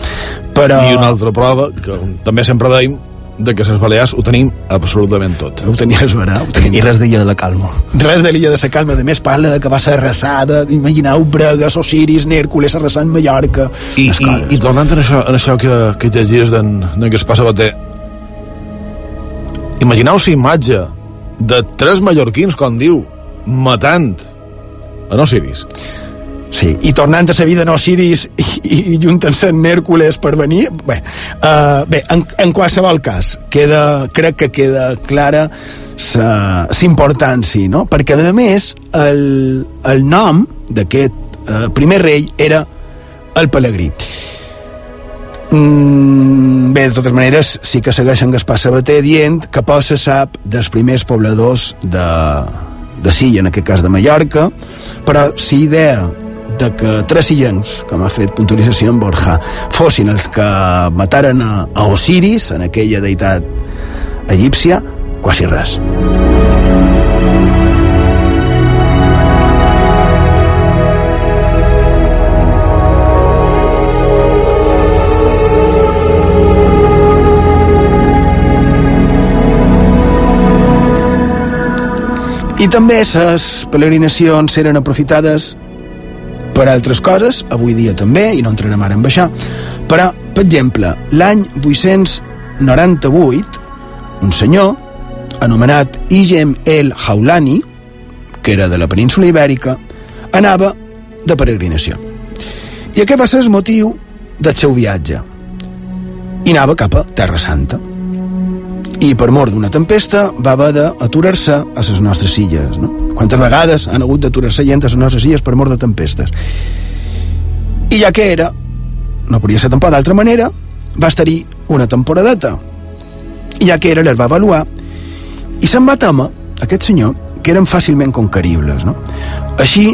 Però... I una altra prova, que també sempre deim, de que les Balears ho tenim absolutament tot. Ho tenies, verà? Ho tenim I res d'illa de la calma. Res de l'illa de la calma, de més parla de que va ser arrasada, imagineu Bregues, Osiris, Nèrcules arrasant Mallorca... I, i, i tornant en això, en això que, que llegies d'en d'en Gaspar Sabater, imagineu la imatge de tres mallorquins, com diu, matant a Osiris. Sí, i tornant a la vida en Osiris i, i juntant-se en Hèrcules per venir... Bé, uh, bé en, en qualsevol cas, queda, crec que queda clara la importància, no? Perquè, a més, el, el nom d'aquest uh, primer rei era el Pelegrí. Mm, bé, de totes maneres, sí que segueixen Gaspar Sabater dient que poc se sap dels primers pobladors de, de Silla, en aquest cas de Mallorca, però si idea de que tres sillens, com ha fet puntualització en Borja, fossin els que mataren a, a Osiris, en aquella deïtat egípcia, quasi res. I també les peregrinacions eren aprofitades per altres coses, avui dia també, i no entrarem ara en això, però, per exemple, l'any 898, un senyor anomenat Igem el Haulani, que era de la península ibèrica, anava de peregrinació. I aquest va ser el motiu del seu viatge. I anava cap a Terra Santa. I per mort d'una tempesta va haver d'aturar-se a les nostres illes. No? Quantes vegades han hagut d'aturar-se gent a les nostres illes per mort de tempestes. I ja que era, no podia ser tampoc d'altra manera, va estar-hi una temporadeta. I ja que era, les va avaluar i se'n va temer, aquest senyor, que eren fàcilment conqueribles. No? Així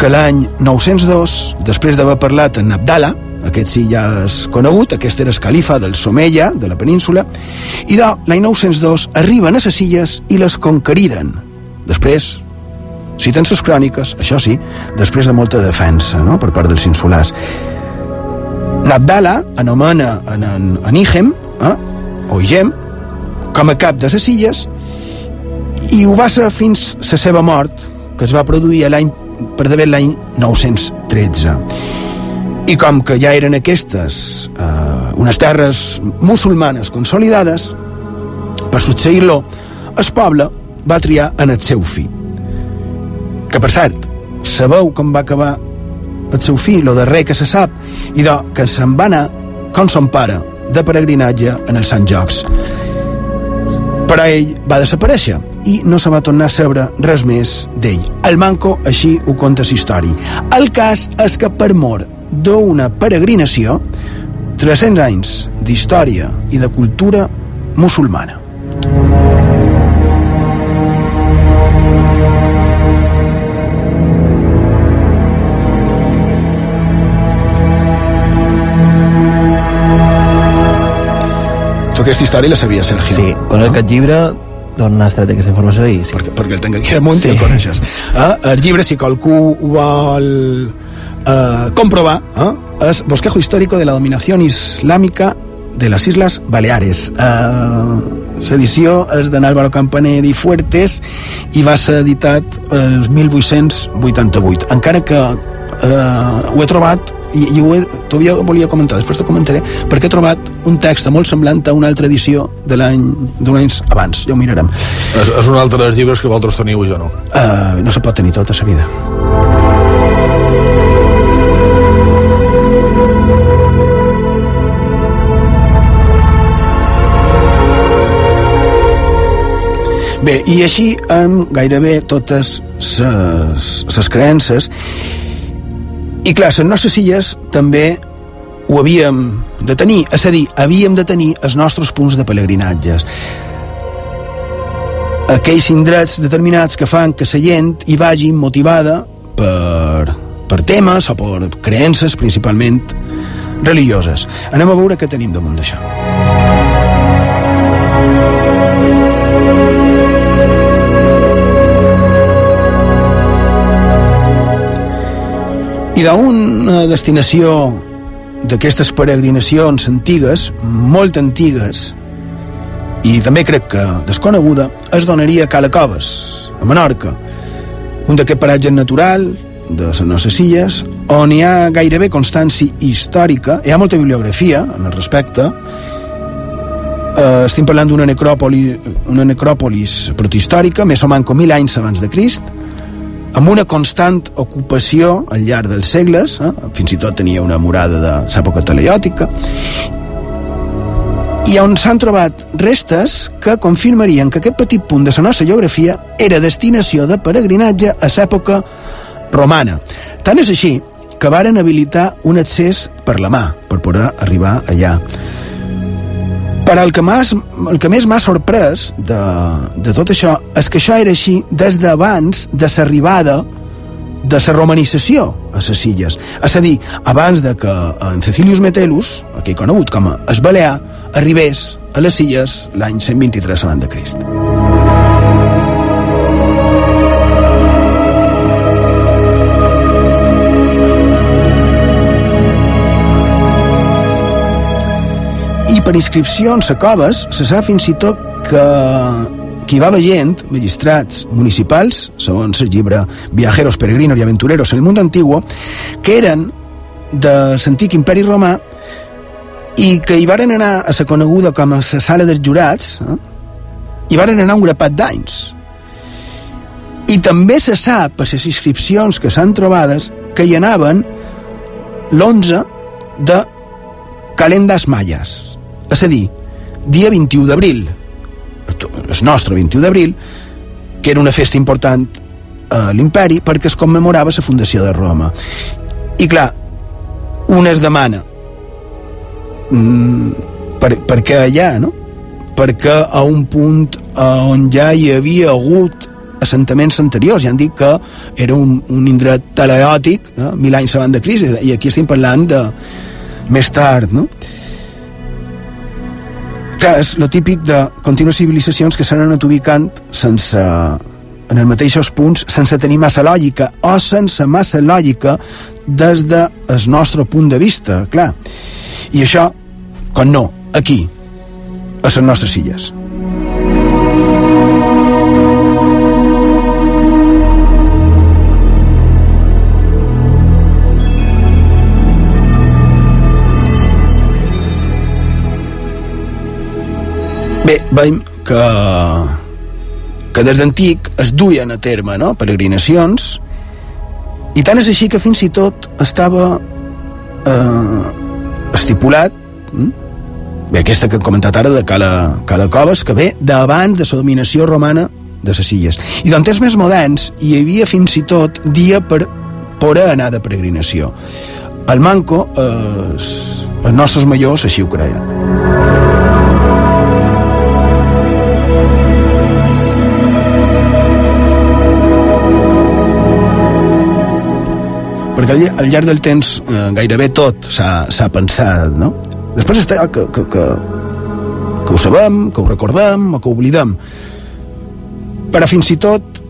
que l'any 902, després d'haver parlat amb Abdala, aquest sí ja és conegut, aquest era el califa del Someia, de la península, i de l'any 902 arriben a les illes i les conqueriren. després citen les cròniques, això sí, després de molta defensa no? per part dels insulars. Nabdala anomena en, en, en Ihem, eh? o Igem, com a cap de les illes i ho va ser fins la seva mort, que es va produir l'any per d'haver l'any 913. I com que ja eren aquestes eh, unes terres musulmanes consolidades, per succeir-lo, el poble va triar en el seu fill. Que, per cert, sabeu com va acabar el seu fill, lo darrer que se sap, i de que se'n va anar, com son pare, de peregrinatge en els Sant Jocs. Però ell va desaparèixer i no se va tornar a saber res més d'ell. El manco així ho conta història. El cas és que per mort d'una peregrinació 300 anys d'història i de cultura musulmana. Tu aquesta història la sabies, Sergio? Sí, conec aquest llibre d'on has tret aquesta informació i sí. Perquè, perquè el tenc aquí damunt sí. i el coneixes. Eh? El llibre, si qualcú vol eh, comprovar, eh? és Bosquejo histórico de la dominación islámica de les Isles Baleares. Eh, L'edició és d'en Álvaro Campaner i Fuertes i va ser editat el 1888. Encara que eh, ho he trobat i, i ho he, todavía volia comentar, després te comentaré, perquè he trobat un text molt semblant a una altra edició de l'any d'un anys abans, ja ho mirarem. És, és un altre dels llibres que vosaltres teniu i jo no. Uh, no se pot tenir tot a la vida. Bé, i així amb gairebé totes les creences i clar, les nostres illes també ho havíem de tenir, és a dir, havíem de tenir els nostres punts de pelegrinatges aquells indrets determinats que fan que la gent hi vagi motivada per, per temes o per creences principalment religioses. Anem a veure què tenim damunt d'això. I d'una destinació d'aquestes peregrinacions antigues, molt antigues, i també crec que desconeguda, es donaria a Cala Coves, a Menorca, un d'aquest paratge natural de les nostres illes, on hi ha gairebé constància històrica, hi ha molta bibliografia en el respecte, eh, estem parlant d'una necròpoli, una necròpolis protihistòrica, més o manco mil anys abans de Crist, amb una constant ocupació al llarg dels segles, eh? fins i tot tenia una murada de l'època teleiòtica, i on s'han trobat restes que confirmarien que aquest petit punt de la nostra geografia era destinació de peregrinatge a l'època romana. Tant és així que varen habilitar un accés per la mà, per poder arribar allà. Però el que, més, el que més m'ha sorprès de, de tot això és que això era així des d'abans de l'arribada de la romanització a les illes. És a dir, abans de que en Cecilius Metellus, aquí conegut com a es Balear, arribés a les illes l'any 123 abans de Crist. I per inscripcions a coves se sap fins i tot que qui va veient, magistrats municipals, segons el llibre Viajeros, Peregrinos i Aventureros en el Mundo Antiguo, que eren de l'antic imperi romà i que hi varen anar a la coneguda com a la sala dels jurats eh? i varen anar un grapat d'anys i també se sap per les inscripcions que s'han trobades que hi anaven l'11 de calendas mayas és a dir, dia 21 d'abril el nostre 21 d'abril que era una festa important a l'imperi perquè es commemorava la fundació de Roma i clar un es demana mm, per, per què allà, no? Perquè a un punt on ja hi havia hagut assentaments anteriors, ja han dit que era un, un indret teleòtic, no? mil anys abans de crisi, i aquí estem parlant de més tard, no? Clar, és lo típic de contínues civilitzacions que s'han anat ubicant sense en els mateixos punts sense tenir massa lògica o sense massa lògica des del nostre punt de vista, clar. I això, com no, aquí, a les nostres illes. Bé, veiem que, que des d'antic es duien a terme no? peregrinacions i tant és així que fins i tot estava eh, estipulat hm? bé, aquesta que hem comentat ara de Cala, Cala Coves que ve d'abans de la dominació romana de les illes i d'on temps més moderns hi havia fins i tot dia per poder anar de peregrinació el manco eh, els nostres majors així ho creien al, al llarg del temps eh, gairebé tot s'ha pensat, no? Després està que, que, que, que ho sabem, que ho recordem o que ho oblidem. Però fins i tot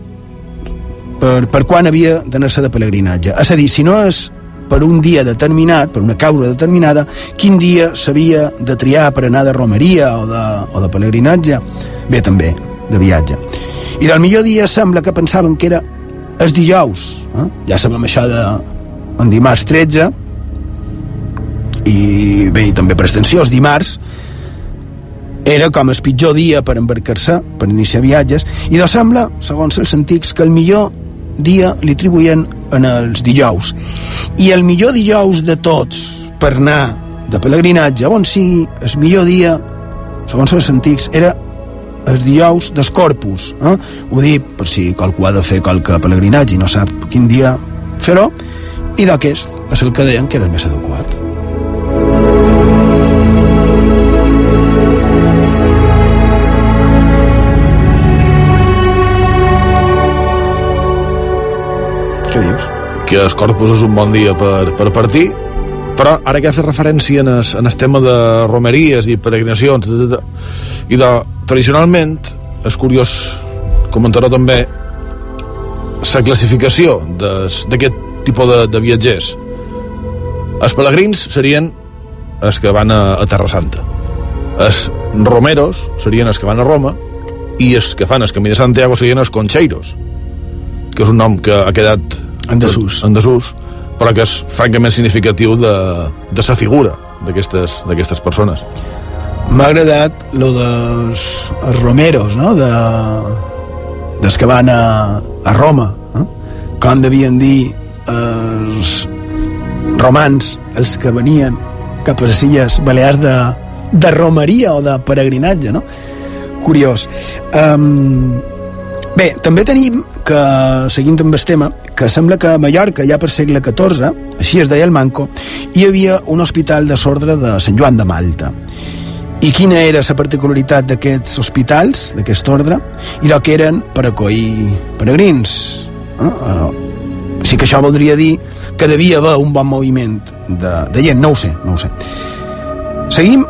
per, per quan havia d'anar-se de pelegrinatge. És a dir, si no és per un dia determinat, per una causa determinada, quin dia s'havia de triar per anar de romeria o de, o de pelegrinatge? Bé, també, de viatge. I del millor dia sembla que pensaven que era el dijous. Eh? Ja sabem això de en dimarts 13 i bé, i també per extensió, els dimarts era com el pitjor dia per embarcar-se, per iniciar viatges, i de sembla, segons els antics, que el millor dia li atribuïen en els dijous. I el millor dijous de tots per anar de pelegrinatge, on sigui el millor dia, segons els antics, era els dijous dels corpus. Eh? Ho dic per si qualcú ha de fer qualque pelegrinatge i no sap quin dia fer-ho, i d'aquest és el que deien que era el més adequat. Què dius? Que el Corpus és un bon dia per, per partir, però ara que fet referència en el, en el tema de romeries i peregrinacions i de, tradicionalment és curiós comentar també la classificació d'aquest tipus de, de viatgers els pelegrins serien els que van a, a Terra Santa els romeros serien els que van a Roma i els que fan el camí de Santiago serien els concheiros que és un nom que ha quedat en desús, en desús però que és francament significatiu de, de sa figura d'aquestes persones M'ha agradat lo dels els romeros, no? De, dels que van a, a Roma. Eh? Com devien dir els romans, els que venien cap a les illes balears de, de romeria o de peregrinatge, no? Curiós. Um, bé, també tenim que, seguint amb el tema, que sembla que a Mallorca, ja per segle XIV, així es deia el Manco, hi havia un hospital de sordre de Sant Joan de Malta. I quina era la particularitat d'aquests hospitals, d'aquest ordre? I del que eren per acollir peregrins. Eh? Sí que això voldria dir que devia haver un bon moviment de, de gent, no ho sé, no ho sé. Seguim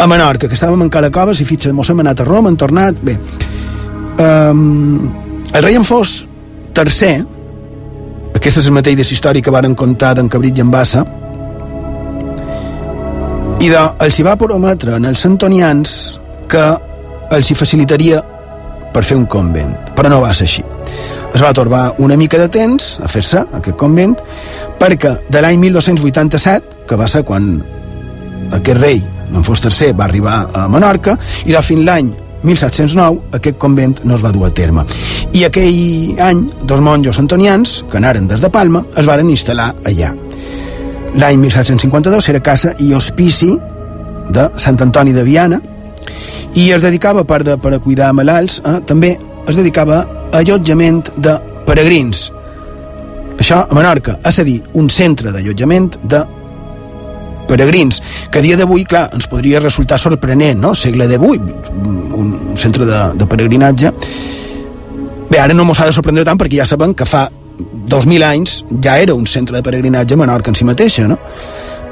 a Menorca, que estàvem en Calacoves i fitxa, mos hem anat a Roma, hem tornat... Bé, um, el rei en fos tercer, aquesta és la història que varen contar d'en Cabrit i en Bassa, i de, els hi va prometre en els antonians que els hi facilitaria per fer un convent, però no va ser així. Es va atorbar una mica de temps a fer-se aquest convent perquè de l'any 1287, que va ser quan aquest rei, en fos tercer, va arribar a Menorca, i de fins l'any 1709 aquest convent no es va dur a terme. I aquell any, dos monjos antonians, que anaren des de Palma, es varen instal·lar allà. L'any 1752 era casa i hospici de Sant Antoni de Viana i es dedicava, a part de per a cuidar malalts, eh, també es dedicava allotjament de peregrins. Això a Menorca, és a dir, un centre d'allotjament de peregrins, que a dia d'avui, clar, ens podria resultar sorprenent, no?, segle XVIII, un centre de, de peregrinatge. Bé, ara no mos ha de sorprendre tant perquè ja sabem que fa 2.000 anys ja era un centre de peregrinatge a Menorca en si mateixa, no?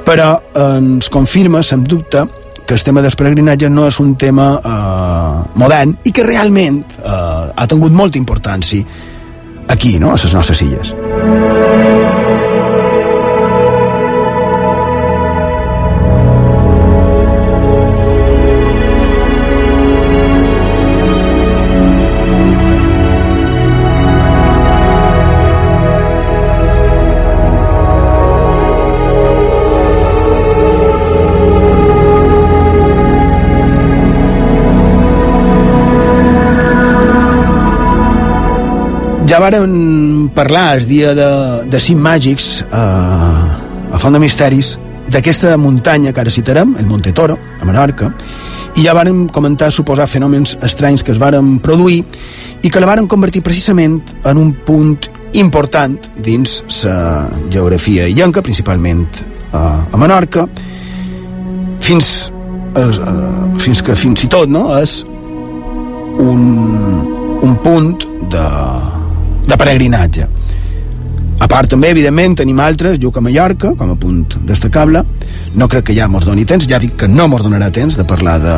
Però ens confirma, sem dubte, que el tema del peregrinatge no és un tema eh, modern i que realment eh, ha tingut molta importància aquí, no?, a les nostres illes. Ja vàrem parlar el dia de, de Cim Màgics a, a Font de Misteris d'aquesta muntanya que ara citarem, el Monte Toro, a Menorca, i ja vàrem comentar suposar fenòmens estranys que es varen produir i que la varen convertir precisament en un punt important dins la geografia illenca, principalment a, a Menorca, fins, es, eh, fins que fins i tot no, és un, un punt de, de peregrinatge. A part també, evidentment, tenim altres, Lluc a Mallorca, com a punt destacable. No crec que ja mos doni temps, ja dic que no mos donarà temps de parlar de,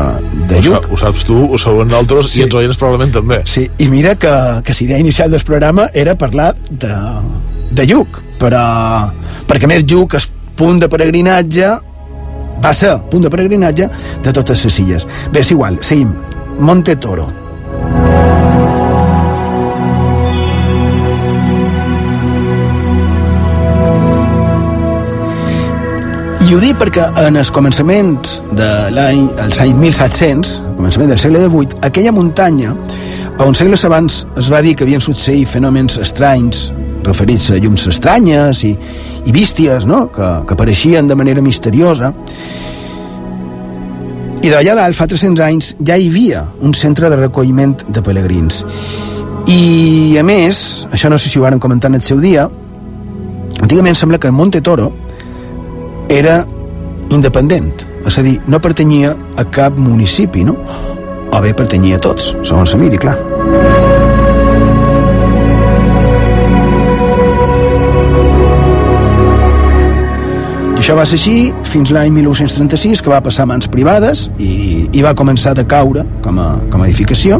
de Lluc. ho saps tu, ho saben altres Sí. i els oients probablement també. Sí, i mira que, que la idea inicial del programa era parlar de, de Lluc, però perquè més Lluc és punt de peregrinatge va ser punt de peregrinatge de totes les illes. Bé, és igual, seguim. Monte Toro. I ho dic perquè en els començaments de l'any, els anys 1700, al començament del segle XVIII, aquella muntanya, on segles abans es va dir que havien succeït fenòmens estranys referits a llums estranyes i, i bísties no? que, que apareixien de manera misteriosa, i d'allà dalt, fa 300 anys, ja hi havia un centre de recolliment de pelegrins. I, a més, això no sé si ho varen comentar en el seu dia, antigament sembla que el Monte Toro era independent, és a dir, no pertanyia a cap municipi, no? O bé pertanyia a tots, segons la miri, clar. I això va ser així fins l'any 1936, que va passar a mans privades i, i va començar a caure com a, com a edificació.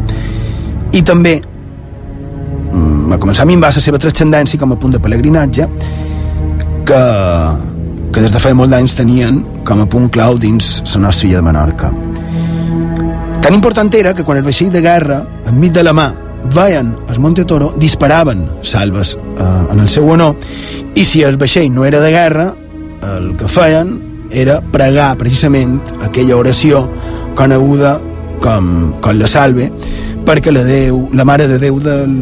I també mm, va començar a minvar la seva transcendència com a punt de pelegrinatge que, que des de fa molt d'anys tenien com a punt clau dins la nostra illa de Menorca. Tan important era que quan el vaixell de guerra, enmig de la mà, veien el Monte Toro, disparaven salves eh, en el seu honor, i si el vaixell no era de guerra, el que feien era pregar precisament aquella oració coneguda com, com la salve, perquè la, Déu, la Mare de Déu del,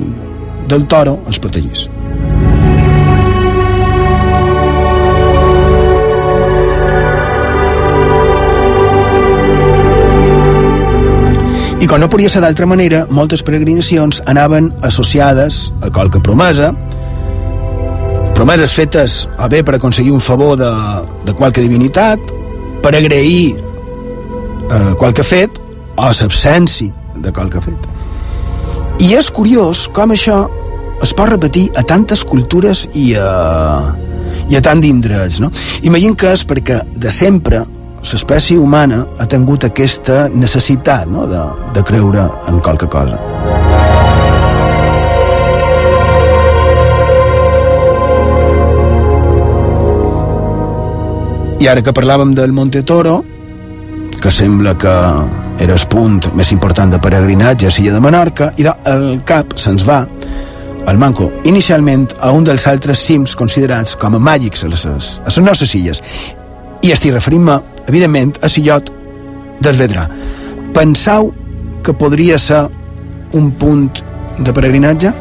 del Toro els protegís. I com no podia ser d'altra manera, moltes peregrinacions anaven associades a qualque promesa, promeses fetes o bé per aconseguir un favor de, de qualque divinitat, per agrair eh, qualque fet, o l'absència de qualque fet. I és curiós com això es pot repetir a tantes cultures i a, i a tant d'indrets, no? Imagina que és perquè de sempre l'espècie humana ha tingut aquesta necessitat no? de, de creure en qualque cosa. I ara que parlàvem del Monte Toro, que sembla que era el punt més important de peregrinatge a l'illa de Menorca, i el cap se'ns va al Manco, inicialment a un dels altres cims considerats com a màgics a les, a les nostres illes. I estic referint-me, evidentment, a Sillot del Vedrà. Pensau que podria ser un punt de peregrinatge?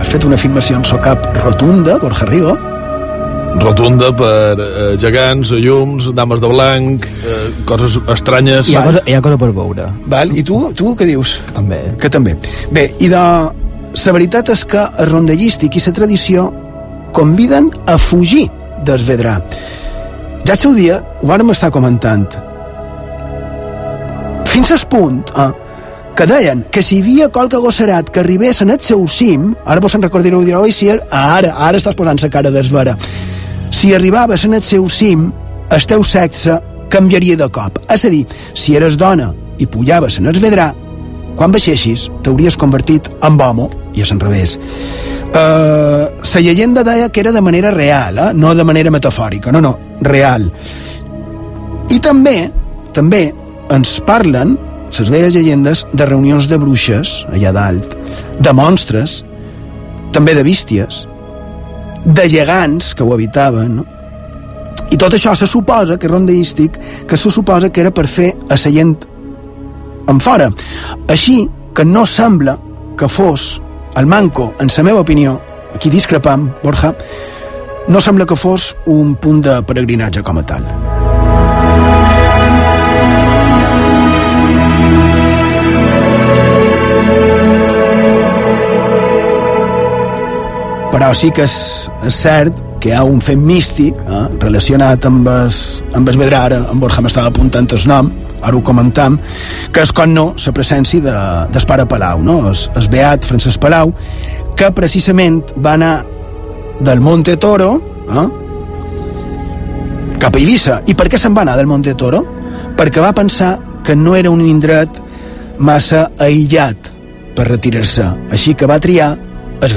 Has fet una afirmació en so cap rotunda, Borja Rigo. Rotunda per eh, gegants, llums, dames de blanc, eh, coses estranyes. Hi ha, cosa, hi ha cosa per veure. Val? I tu, tu què dius? També. Que també. Bé, i de... La veritat és que el rondellístic i la tradició conviden a fugir del Vedrà. Ja al seu dia ho vàrem estar comentant. Fins al punt eh, que deien que si hi havia qualque gosserat que arribés en el seu cim, ara vos en recordareu i direu, oi, ara, ara estàs posant la cara d'esvera. Si arribaves en el seu cim, el teu sexe canviaria de cop. És a dir, si eres dona i pujaves en el vedrà, quan baixessis t'hauries convertit en homo i és al revés. Uh, la llegenda deia que era de manera real, eh? no de manera metafòrica, no, no, real. I també, també ens parlen les velles llegendes de reunions de bruixes allà dalt, de monstres, també de bísties, de gegants que ho habitaven, no? I tot això se suposa, que rondeístic, que se suposa que era per fer a la gent en fora. Així que no sembla que fos el manco, en la meva opinió, aquí discrepam, Borja, no sembla que fos un punt de peregrinatge com a tal. Però sí que és, és cert que hi ha un fet místic eh, relacionat amb es, amb es vedrà, ara en Borja m'estava apuntant el nom, ara ho comentam, que és com no la presència de, del pare Palau, no? es, es beat Francesc Palau, que precisament va anar del Monte Toro eh, cap a Eivissa. I per què se'n va anar del Monte Toro? Perquè va pensar que no era un indret massa aïllat per retirar-se, així que va triar es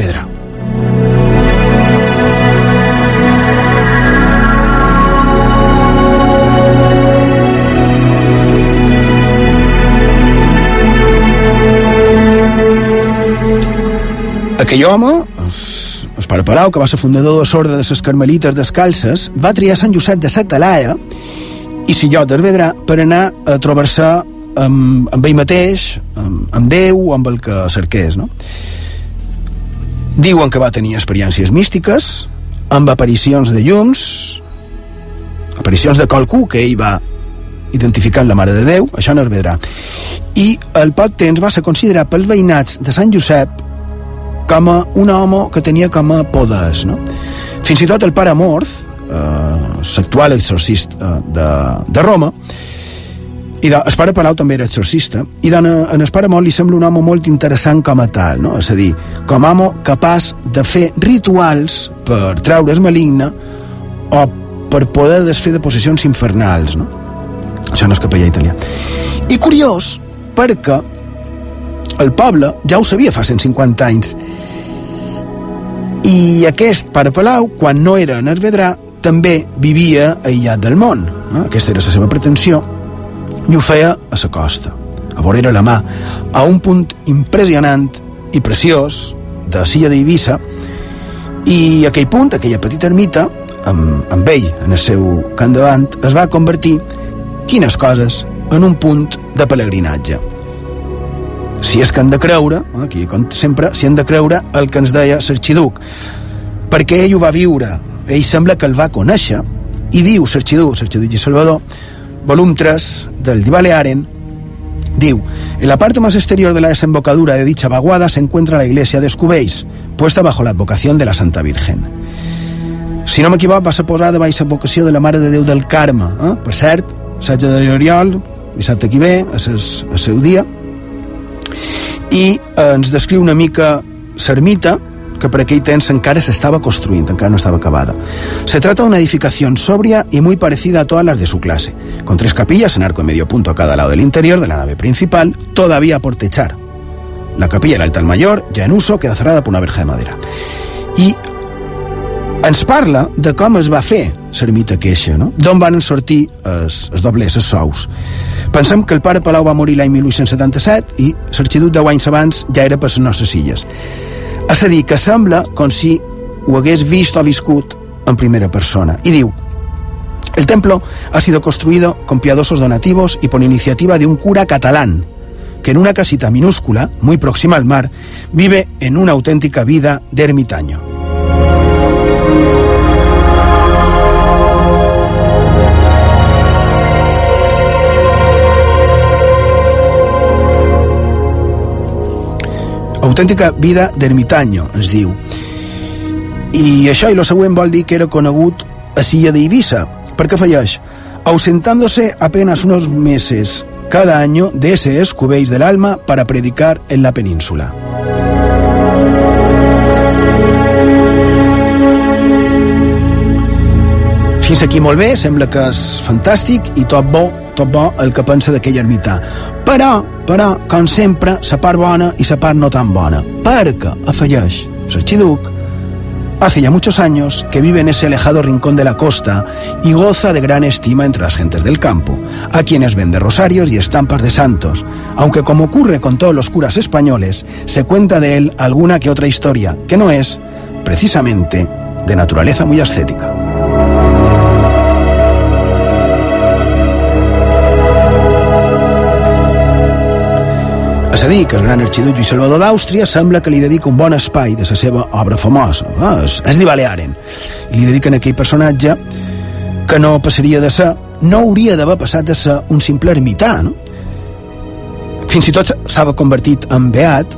Aquell home, es, es pare Palau, que va ser fundador de l'ordre de les Carmelites Descalces, va triar Sant Josep de Satalaia i Sillot d'Arvedrà per anar a trobar-se amb, amb ell mateix, amb, amb Déu amb el que cerqués, no? Diuen que va tenir experiències místiques, amb aparicions de llums, aparicions de qualcú que ell va identificar la Mare de Déu, això no es vedrà. I al poc temps va ser considerat pels veïnats de Sant Josep com a un home que tenia com a poders, no? Fins i tot el pare Morth, eh, l'actual exorcista de, de Roma, i de, el pare Palau també era exorcista, i de, en el pare Morth li sembla un home molt interessant com a tal, no? és a dir, com a home capaç de fer rituals per treure's maligne o per poder desfer de possessions infernals, no? Això no és capellà italià. I curiós, perquè el poble ja ho sabia fa 150 anys. I aquest pare Palau, quan no era en Hervedrà, també vivia aïllat del món. No? Aquesta era la seva pretensió. I ho feia a la costa, a vora la mà, a un punt impressionant i preciós de Silla d'Eivissa, i aquell punt, aquella petita ermita, amb, amb ell en el seu camp davant, es va convertir, quines coses, en un punt de pelegrinatge si és que han de creure, aquí com sempre, si han de creure el que ens deia l'arxiduc, perquè ell ho va viure, ell sembla que el va conèixer, i diu l'arxiduc, l'arxiduc i Salvador, volum 3 del Balearen, diu, en la parte más exterior de la desembocadura de dicha vaguada se encuentra la iglesia de Escubéis, puesta bajo la advocación de la Santa Virgen. Si no m'equivoc, va ser posada baix advocació de la Mare de Déu del Carme. Eh? Per cert, 16 de juliol, dissabte que ve, és el, el seu dia, i eh, ens descriu una mica l'ermita que per aquell temps encara s'estava construint, encara no estaba acabada. Se trata de una edificación sobria y muy parecida a todas las de su clase, con tres capillas en arco de medio punto a cada lado del interior de la nave principal, todavía por techar. La capilla del altar mayor, ya en uso, queda cerrada por una verja de madera. I ens parla de com es va fer l'ermita queixa, no? d'on van sortir els, els doblers, els sous. Pensem que el pare Palau va morir l'any 1877 i l'arxiduc 10 anys abans ja era per les nostres illes. És a dir, que sembla com si ho hagués vist o viscut en primera persona. I diu, el templo ha sido construido con piadosos donativos y por iniciativa de un cura catalán, que en una casita minúscula, muy próxima al mar, vive en una auténtica vida de ermitaño. Autèntica vida d'ermitanyo, es diu. I això i lo següent vol dir que era conegut a Silla d'Eivissa, perquè afegeix, ausentándose apenas unos meses cada año de ese escubéis del alma para predicar en la península. Fins aquí molt bé, sembla que és fantàstic i tot bo, tot bo el que pensa d'aquell ermità. Però, però, com sempre, la part bona i la part no tan bona. Perquè, afegeix l'arxiduc, Hace ya muchos años que vive en ese alejado rincón de la costa y goza de gran estima entre las gentes del campo, a quienes vende rosarios y estampas de santos, aunque como ocurre con todos los curas españoles, se cuenta de él alguna que otra historia, que no es, precisamente, de naturaleza muy ascética. És a dir, que el gran arxiduc Lluís Salvador d'Àustria sembla que li dedica un bon espai de la seva obra famosa. Eh? És, és Balearen. I li dediquen aquell personatge que no passaria de ser, no hauria d'haver passat de ser un simple ermità, no? Fins i tot s'ha convertit en beat,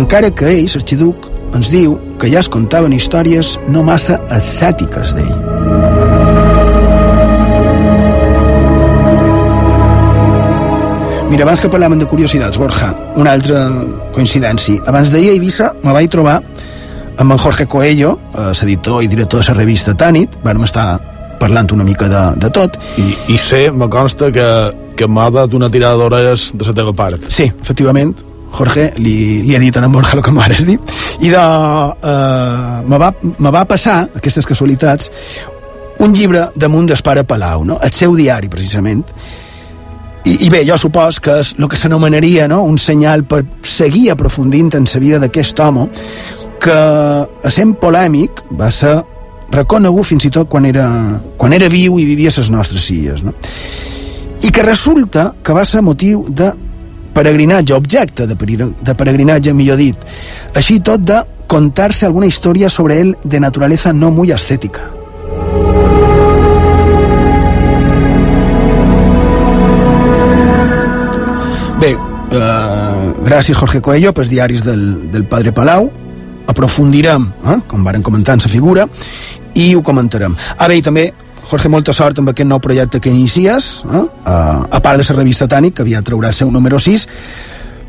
encara que ell, l'arxiduc, ens diu que ja es contaven històries no massa ascètiques d'ell. Mira, abans que parlàvem de curiositats, Borja, una altra coincidència. Abans d'ahir a Eivissa me vaig trobar amb en Jorge Coelho, eh, l'editor i director de la revista Tànit, vam estar parlant una mica de, de tot. I, i sé, me consta que, que m'ha dat una tirada d'orelles de la teva part. Sí, efectivament, Jorge, li, li ha dit a en Borja el que m'hares dit, i de, eh, me, va, me va passar, aquestes casualitats, un llibre damunt del pare Palau, no? el seu diari, precisament, i, I bé, jo supos que és el que s'anomenaria no? un senyal per seguir aprofundint en la vida d'aquest home que, essent polèmic, va ser reconegut fins i tot quan era, quan era viu i vivia a les nostres illes. No? I que resulta que va ser motiu de peregrinatge, objecte de, de peregrinatge, millor dit. Així tot de contar-se alguna història sobre ell de naturaleza no muy ascética. Gràcies Jorge Coelho pels diaris del, del Padre Palau aprofundirem, eh, com varen comentar en sa figura i ho comentarem bé, i també Jorge, molta sort amb aquest nou projecte que inicies eh? a, a part de la revista Tànic que aviat traurà el seu número 6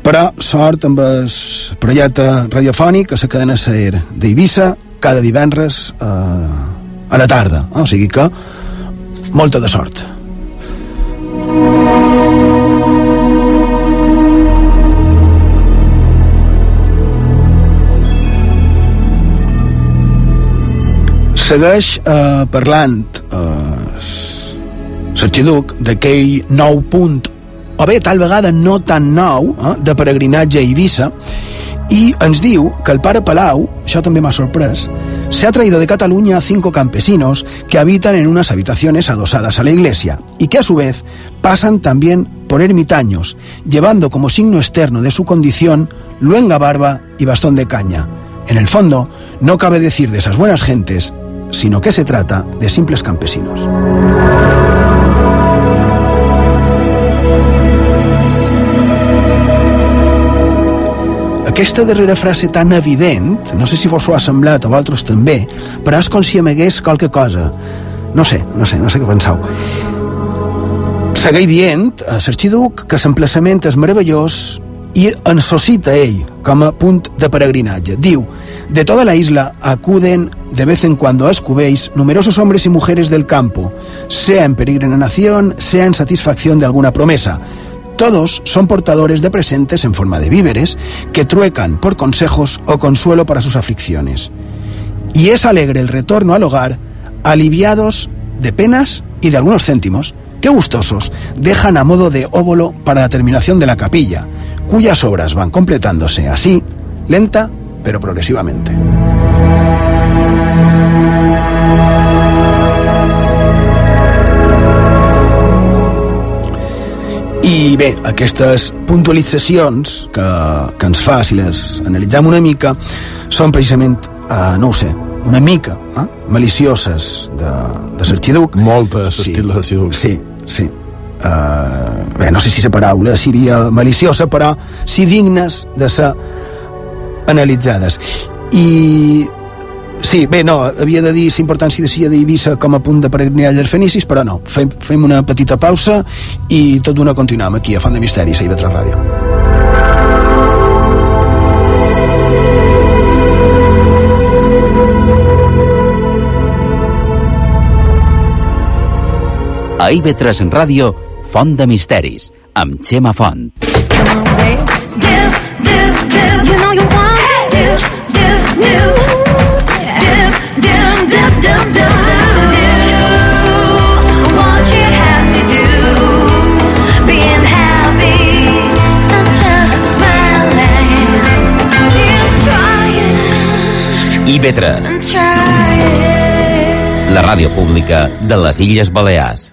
però sort amb el projecte radiofònic a la cadena SER d'Eivissa cada divendres eh, a la tarda eh? o sigui que molta de sort segueix eh, parlant eh, l'arxiduc d'aquell nou punt o bé tal vegada no tan nou eh, de peregrinatge a Eivissa y ens diu que el pare Palau, això també m'ha sorprès, se ha de Cataluña a cinco campesinos que habitan en unas habitaciones adosadas a la iglesia y que a su vez pasan también por ermitaños, llevando como signo externo de su condición luenga barba y bastón de caña. En el fondo, no cabe decir de esas buenas gentes, sino que se trata de simples campesinos. Aquesta darrera frase tan evident, no sé si vos ho ha semblat a vosaltres també, però és com si amagués qualque cosa. No sé, no sé, no sé què penseu. Segueix dient a l'arxiduc que l'emplaçament és meravellós i ens suscita ell com a de peregrinatge. Diu, de toda la isla acuden de vez en cuando a Escubéis numerosos hombres y mujeres del campo, sea en peregrinación, sea en satisfacción de alguna promesa. Todos son portadores de presentes en forma de víveres que truecan por consejos o consuelo para sus aflicciones. Y es alegre el retorno al hogar, aliviados de penas y de algunos céntimos, que gustosos dejan a modo de óvulo para la terminación de la capilla, cuyas obras van completándose así, lenta pero progresivamente. I bé, aquestes puntualitzacions que, que ens fa, si les analitzem una mica, són precisament, eh, no ho sé, una mica eh, malicioses de, de l'arxiduc. Moltes, sí, estil de l'arxiduc. Sí, sí. Uh, bé, no sé si la paraula seria maliciosa, però sí dignes de ser analitzades. I Sí, bé, no, havia de dir l'importància de Sia d'Eivissa com a punt de peregrinatge dels fenicis, però no, fem, fem una petita pausa i tot d'una continuem aquí a Font de Misteris, a IB3 Ràdio. A IB3 en ràdio, Font de Misteris, amb Xema Font. IB3 La ràdio pública de les Illes Balears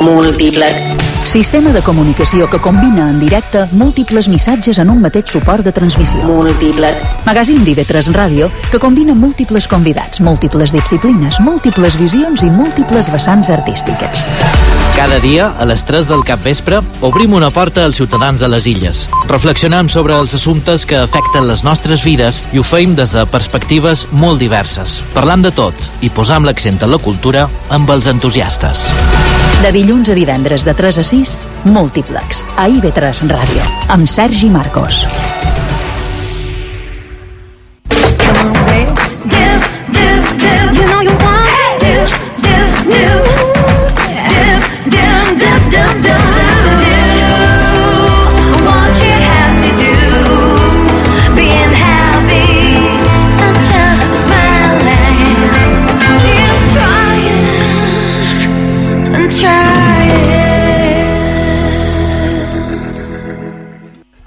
Múltiplex. Sistema de comunicació que combina en directe múltiples missatges en un mateix suport de transmissió. Múltiplex. Magazín d'IV3 Ràdio que combina múltiples convidats, múltiples disciplines, múltiples visions i múltiples vessants artístiques. Cada dia, a les 3 del capvespre, obrim una porta als ciutadans de les illes. Reflexionem sobre els assumptes que afecten les nostres vides i ho feim des de perspectives molt diverses. Parlam de tot i posam l'accent en la cultura amb els entusiastes. De dilluns a divendres de 3 a 6, Múltiplex, a IB3 Ràdio, amb Sergi Marcos.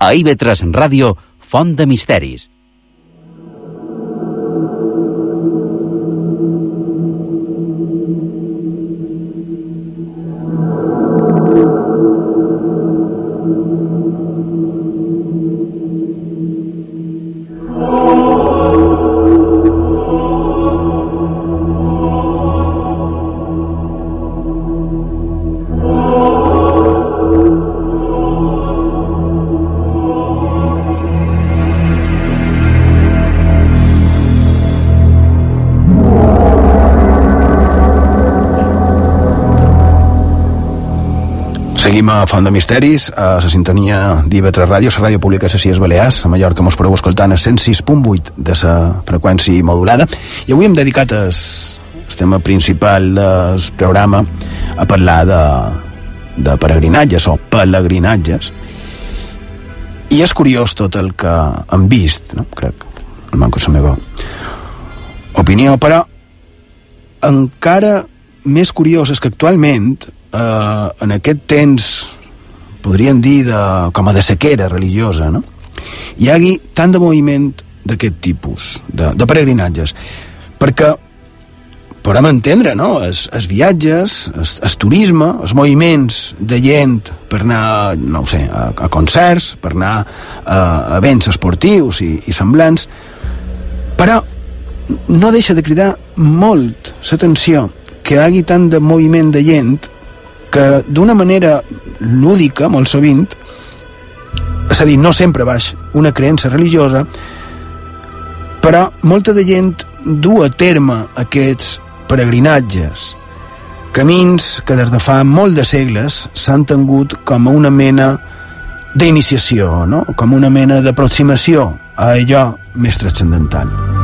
A IB3 Ràdio, Font de Misteris. A Font de Misteris, a la sintonia d'IV3 Ràdio, la ràdio pública de les Illes Balears, a Mallorca mos podeu escoltar a 106.8 de la freqüència modulada. I avui hem dedicat el, el tema principal del programa a parlar de, de peregrinatges o pelegrinatges. I és curiós tot el que hem vist, no? crec, no manco la meva opinió, però encara més curiós és que actualment eh, en aquest temps podríem dir de, com a de sequera religiosa no? hi hagi tant de moviment d'aquest tipus de, de peregrinatges perquè podem entendre no? els, els viatges, el, el turisme els moviments de gent per anar, no sé, a, a concerts per anar a, a events esportius i, i semblants però no deixa de cridar molt l'atenció que hi hagi tant de moviment de gent que d'una manera lúdica, molt sovint, és a dir, no sempre baix una creença religiosa, però molta de gent du a terme aquests peregrinatges, camins que des de fa molt de segles s'han tingut com a una mena d'iniciació, no? com una mena d'aproximació a allò més transcendental.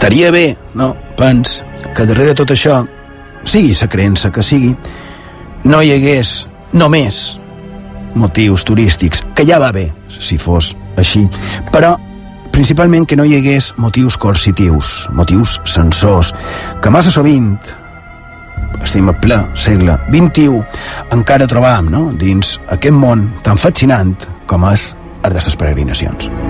Estaria bé, no, pens, que darrere tot això, sigui la creença que sigui, no hi hagués només motius turístics, que ja va bé, si fos així, però principalment que no hi hagués motius coercitius, motius censors, que massa sovint estem a ple segle XXI, encara trobam no? dins aquest món tan fascinant com és el de les peregrinacions.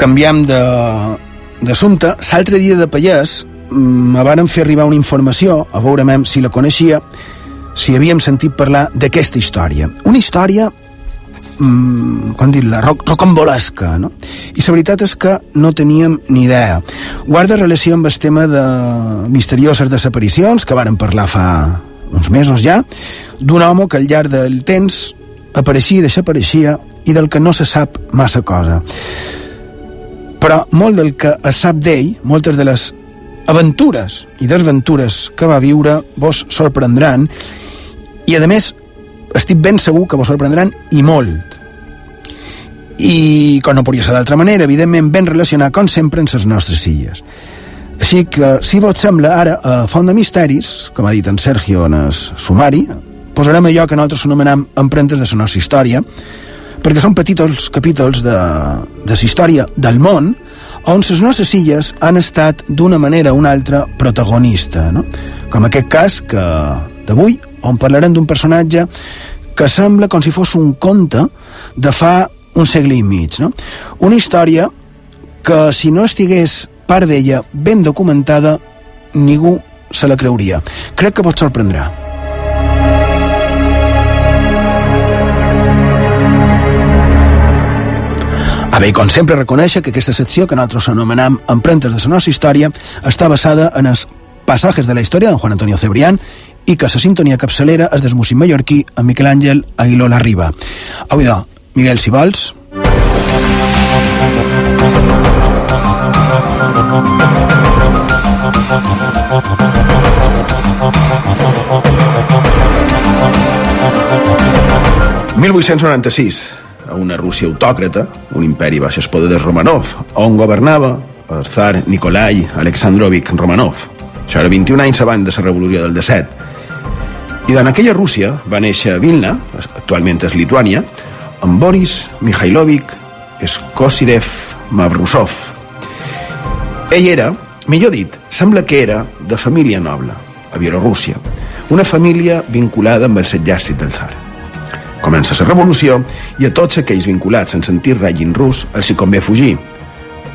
Canviam de d'assumpte. L'altre dia de Pallès mm, me varen fer arribar una informació, a veure mem si la coneixia, si havíem sentit parlar d'aquesta història. Una història mm, com dir-la, roc, rocambolesca, no? I la veritat és que no teníem ni idea. Guarda relació amb el tema de misterioses desaparicions, que varen parlar fa uns mesos ja, d'un home que al llarg del temps apareixia i desapareixia i del que no se sap massa cosa. Però molt del que es sap d'ell, moltes de les aventures i desventures que va viure vos sorprendran. I a més estic ben segur que vos sorprendran i molt. I com no podria ser d'altra manera evidentment ben relacionat com sempre en les nostres illes. Així que si vos sembla ara a Font de Misteris com ha dit en Sergio en el sumari posarem allò que nosaltres anomenem empremtes de la nostra història perquè són petits capítols de, de la història del món on les nostres illes han estat d'una manera o una altra protagonista, no? com aquest cas que d'avui, on parlarem d'un personatge que sembla com si fos un conte de fa un segle i mig. No? Una història que si no estigués part d'ella ben documentada, ningú se la creuria. Crec que pot sorprendrà. A bé, com sempre, reconèixer que aquesta secció que nosaltres anomenem Empremtes de la nostra història està basada en els passajes de la història d'en Juan Antonio Cebrián i que la sintonia capçalera és del músic mallorquí en Miquel Àngel Aguiló La Riba. Avui de Miguel, si vols... ...1896, a una Rússia autòcrata, un imperi baix el de Romanov, on governava el zar Nikolai Alexandrovich Romanov. Això era 21 anys abans de la revolució del 17. I en aquella Rússia va néixer Vilna, actualment és Lituània, amb Boris Mikhailovich Skosirev Mavrusov. Ell era, millor dit, sembla que era de família noble, a Bielorússia, una família vinculada amb el exèrcit del zar. Comença la revolució i a tots aquells vinculats en sentir règim rus els hi convé fugir.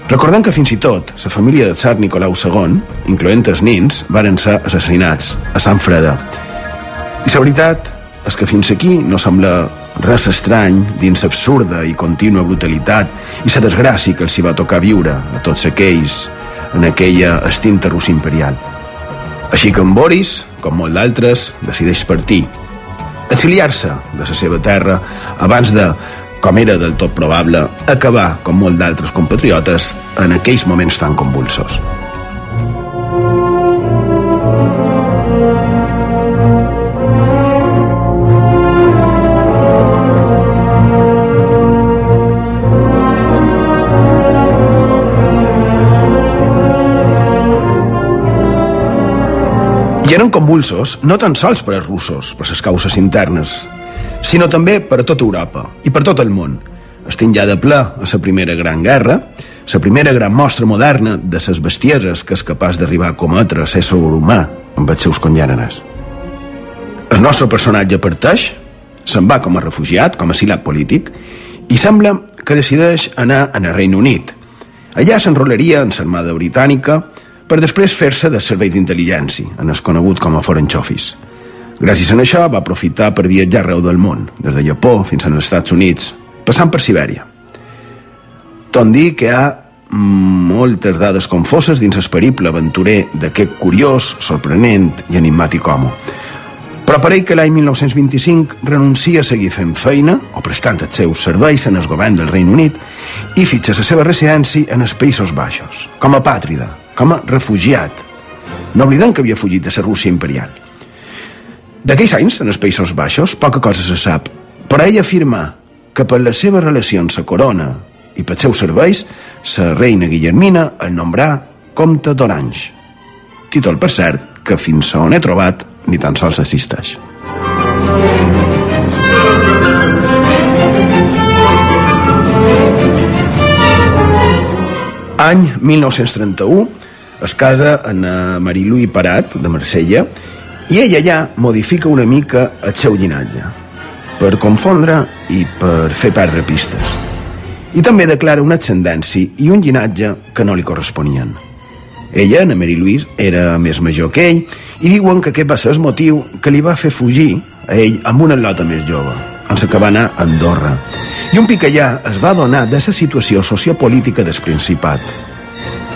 Recordant que fins i tot la família de tsar Nicolau II, incloent els nins, varen ser assassinats a Sant Freda. I la veritat és que fins aquí no sembla res estrany dins l'absurda i contínua brutalitat i la desgràcia que els hi va tocar viure a tots aquells en aquella extinta Rússia imperial. Així que en Boris, com molt d'altres, decideix partir, exiliar-se de la seva terra abans de, com era del tot probable, acabar, com molt d'altres compatriotes, en aquells moments tan convulsos. Convulsos no tan sols per als russos, per les causes internes, sinó també per a tota Europa i per tot el món. Estem ja de ple a la primera gran guerra, la primera gran mostra moderna de les bestieses que és capaç d'arribar a cometre ser sobrehumà amb els seus congèneres. El nostre personatge parteix, se'n va com a refugiat, com a asilat polític, i sembla que decideix anar a el Regne Unit. Allà s'enrolaria en l'armada britànica per després fer-se de servei d'intel·ligència, en el conegut com a Foreign Office. Gràcies a això va aprofitar per viatjar arreu del món, des de Japó fins als Estats Units, passant per Sibèria. Tot dir que hi ha moltes dades confoses dins el periple aventurer d'aquest curiós, sorprenent i enigmàtic home. Però parell que l'any 1925 renuncia a seguir fent feina o prestant els seus serveis en el govern del Regne Unit i fitxa la seva residència en els Països Baixos, com a pàtrida, com a refugiat, no oblidant que havia fugit de la Rússia imperial. D'aquells anys, en els Països Baixos, poca cosa se sap, però ell afirma que per les seves relacions a corona i pels seus serveis, la reina Guillermina el nombrà Comte d'Orange. Títol, per cert, que fins on he trobat ni tan sols assisteix. Any 1931 es casa en eh, Marilui Parat, de Marsella, i ella allà modifica una mica el seu llinatge, per confondre i per fer perdre pistes. I també declara una ascendència i un llinatge que no li corresponien. Ella, na Mary Louise, era més major que ell i diuen que aquest va ser el motiu que li va fer fugir a ell amb una lota més jove, en la que va anar a Andorra. I un picallà es va donar de la situació sociopolítica del Principat,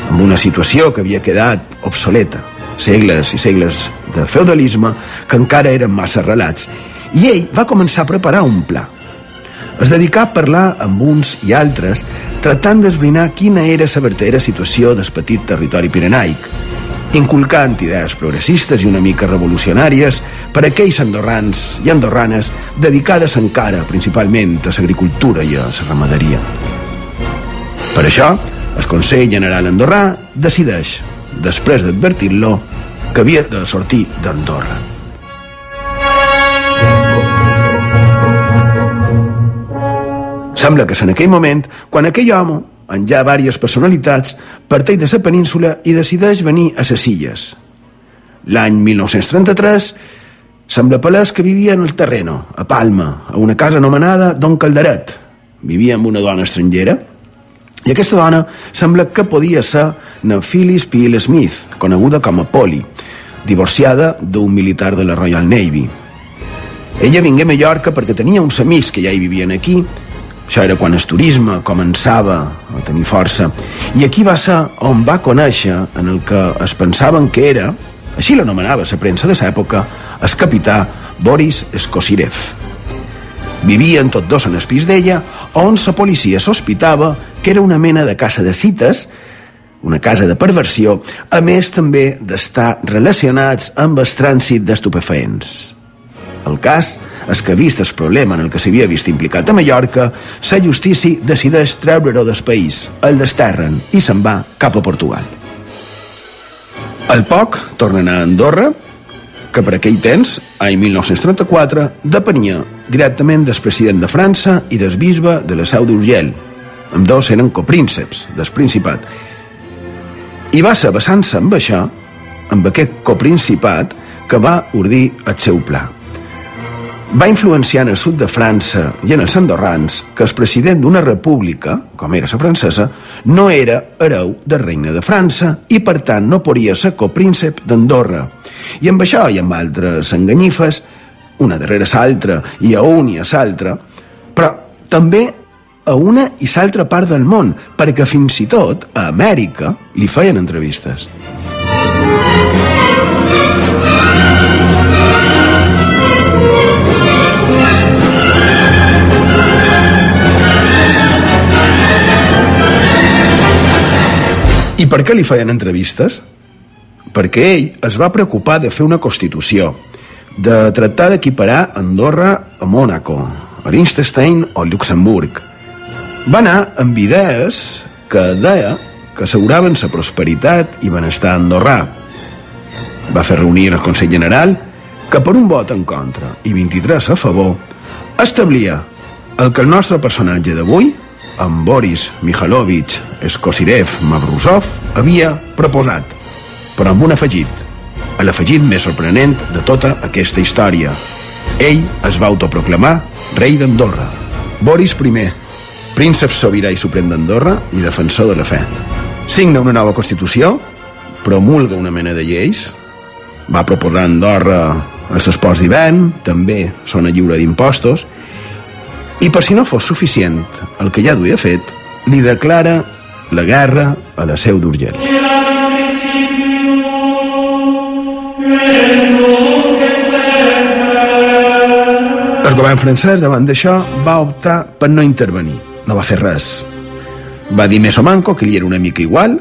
amb una situació que havia quedat obsoleta, segles i segles de feudalisme que encara eren massa relats, i ell va començar a preparar un pla. Es dedicà a parlar amb uns i altres, tractant d'esbrinar quina era la vertadera situació del petit territori pirenaic, inculcant idees progressistes i una mica revolucionàries per a aquells andorrans i andorranes dedicades encara principalment a l'agricultura i a la ramaderia. Per això, el Consell General Andorrà decideix, després d'advertir-lo, que havia de sortir d'Andorra. Sembla que és en aquell moment quan aquell home, en ja diverses personalitats, parteix de la península i decideix venir a les illes. L'any 1933 sembla palès que vivia en el terreno, a Palma, a una casa anomenada Don Calderet. Vivia amb una dona estrangera i aquesta dona sembla que podia ser na Phyllis Peel Smith, coneguda com a Polly, divorciada d'un militar de la Royal Navy. Ella vingué a Mallorca perquè tenia uns amics que ja hi vivien aquí, això era quan el turisme començava a tenir força, i aquí va ser on va conèixer en el que es pensaven que era, així l'anomenava la premsa de l'època, el capità Boris Skosirev. Vivien tots dos en el pis d'ella, on la policia sospitava que era una mena de casa de cites, una casa de perversió, a més també d'estar relacionats amb el trànsit d'estupefaents. El cas és que, vist el problema en el que s'havia vist implicat a Mallorca, la justícia decideix treure-ho del país, el desterren i se'n va cap a Portugal. Al poc, tornen a Andorra, que per aquell temps, any 1934, depenia directament del president de França i del bisbe de la Seu d'Urgell. Amb dos eren coprínceps del Principat. I va ser basant-se amb això, amb aquest coprincipat, que va ordir el seu pla. Va influenciar en el sud de França i en els andorrans que el president d'una república, com era la francesa, no era hereu del regne de França i, per tant, no podria ser copríncep d'Andorra. I amb això i amb altres enganyifes, una darrere l'altra i a un i a l'altre, però també a una i l'altra part del món, perquè fins i tot a Amèrica li feien entrevistes. I per què li feien entrevistes? Perquè ell es va preocupar de fer una Constitució, de tractar d'equiparar Andorra a Mònaco, a Liechtenstein o Luxemburg. Va anar amb idees que deia que asseguraven la prosperitat i benestar andorrà. Va fer reunir el Consell General que per un vot en contra i 23 a favor establia el que el nostre personatge d'avui, amb Boris Mikhailovich Skosirev Mavrusov, havia proposat, però amb un afegit, l'afegit més sorprenent de tota aquesta història. Ell es va autoproclamar rei d'Andorra. Boris I, príncep sobirà i suprem d'Andorra i defensor de la fe. Signa una nova Constitució, promulga una mena de lleis, va proposar Andorra els esports d'hivern, també zona lliure d'impostos, i per si no fos suficient el que ja duia fet, li declara la guerra a la seu d'Urgell. El govern francès, davant d'això, va optar per no intervenir. No va fer res. Va dir més o manco que li era una mica igual,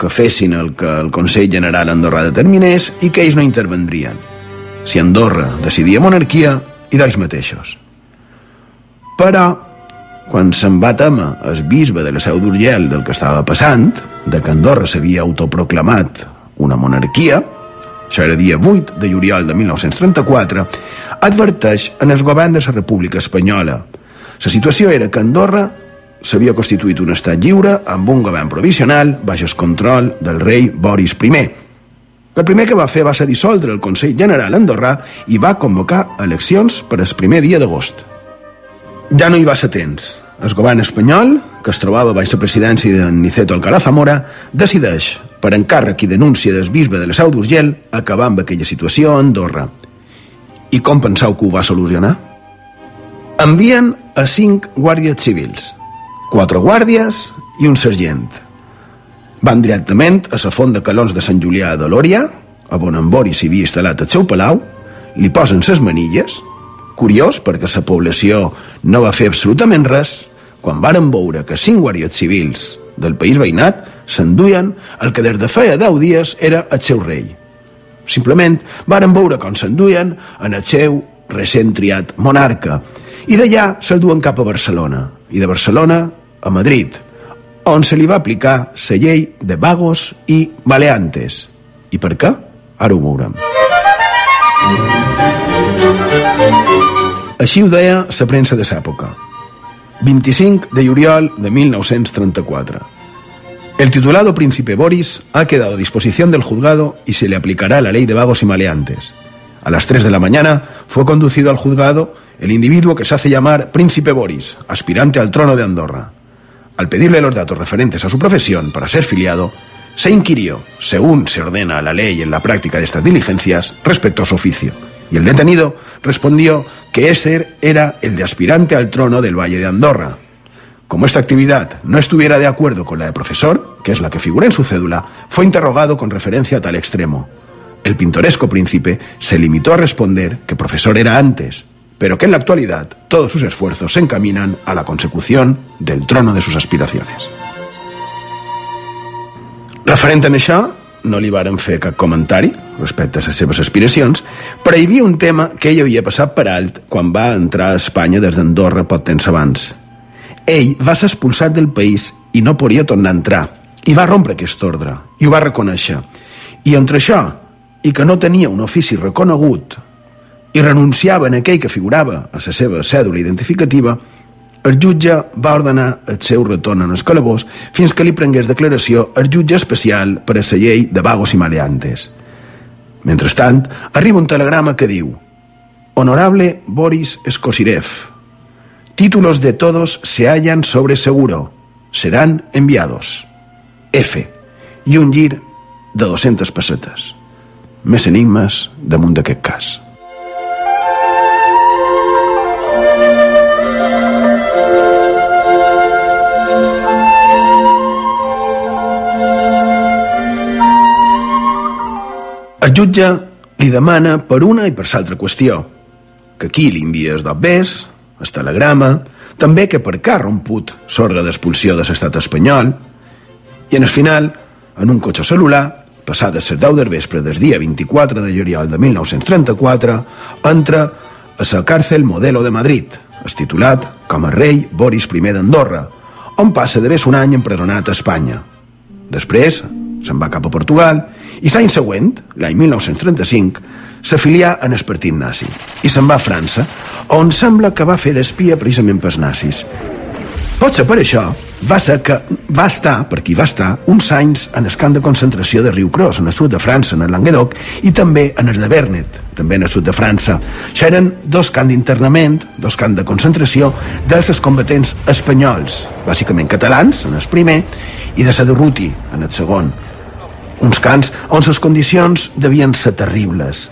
que fessin el que el Consell General Andorrà determinés i que ells no intervendrien. Si Andorra decidia monarquia, i d'ells mateixos. Però, quan se'n va temer el bisbe de la Seu d'Urgell del que estava passant, de que Andorra s'havia autoproclamat una monarquia, això era dia 8 de juliol de 1934, adverteix en el govern de la República Espanyola. La situació era que Andorra s'havia constituït un estat lliure amb un govern provisional baix el control del rei Boris I. El primer que va fer va ser dissoldre el Consell General andorrà i va convocar eleccions per al primer dia d'agost. Ja no hi va ser temps. El govern espanyol, que es trobava baix la presidència de Niceto Alcalá Zamora, decideix, per encàrrec i denúncia del bisbe de la Seu d'Urgell, acabar amb aquella situació a Andorra. I com penseu que ho va solucionar? Envien a cinc guàrdies civils, quatre guàrdies i un sergent. Van directament a la font de calons de Sant Julià de Lòria, on en Boris s'hi havia instal·lat el seu palau, li posen ses manilles, curiós perquè la població no va fer absolutament res, quan varen veure que cinc guàrdies civils del país veïnat s'enduien el que des de feia deu dies era el seu rei. Simplement varen veure com s'enduien en el seu recent triat monarca i d'allà se'l duen cap a Barcelona i de Barcelona a Madrid on se li va aplicar la llei de vagos i maleantes. I per què? Ara ho veurem. Així ho deia la premsa de l'època. 25 de juliol de 1934. El titulado príncipe Boris ha quedado a disposición del juzgado y se le aplicará la ley de vagos y maleantes. A las 3 de la mañana fue conducido al juzgado el individuo que se hace llamar Príncipe Boris, aspirante al trono de Andorra. Al pedirle los datos referentes a su profesión para ser filiado, se inquirió, según se ordena la ley en la práctica de estas diligencias, respecto a su oficio. Y el detenido respondió que este era el de aspirante al trono del Valle de Andorra. Como esta actividad no estuviera de acuerdo con la de profesor, que es la que figura en su cédula, fue interrogado con referencia a tal extremo. El pintoresco príncipe se limitó a responder que profesor era antes, pero que en la actualidad todos sus esfuerzos se encaminan a la consecución del trono de sus aspiraciones. Referent a això, no li varen fer cap comentari respecte a les seves aspiracions, però hi havia un tema que ell havia passat per alt quan va entrar a Espanya des d'Andorra pot temps abans. Ell va ser expulsat del país i no podia tornar a entrar, i va rompre aquest ordre, i ho va reconèixer. I entre això, i que no tenia un ofici reconegut, i renunciava en aquell que figurava a la seva cèdula identificativa, el jutge va ordenar el seu retorn en el calabós fins que li prengués declaració el jutge especial per a la llei de vagos i maleantes. Mentrestant, arriba un telegrama que diu Honorable Boris Skosirev, títulos de todos se hallan sobre seguro. Serán enviados. F. I un gir de 200 pessetes. Més enigmes damunt d'aquest cas. El jutge li demana per una i per l'altra qüestió, que aquí li envies d'obvers, el telegrama, també que per què ha romput l'ordre d'expulsió de l'estat espanyol, i en el final, en un cotxe celular, passat a les 10 del vespre del dia 24 de juliol de 1934, entra a la càrcel Modelo de Madrid, estitulat com a rei Boris I d'Andorra, on passa d'haver un any empresonat a Espanya. Després, se'n va cap a Portugal i l'any següent, l'any 1935, s'afilià en el partit nazi i se'n va a França, on sembla que va fer d'espia precisament pels nazis. Potser per això va ser que va estar, per qui va estar, uns anys en el camp de concentració de Riucros, en el sud de França, en el Languedoc, i també en el de Bernet, també en el sud de França. Això eren dos camps d'internament, dos camps de concentració dels combatents espanyols, bàsicament catalans, en el primer, i de Sadurruti, en el segon. Uns camps on les condicions devien ser terribles,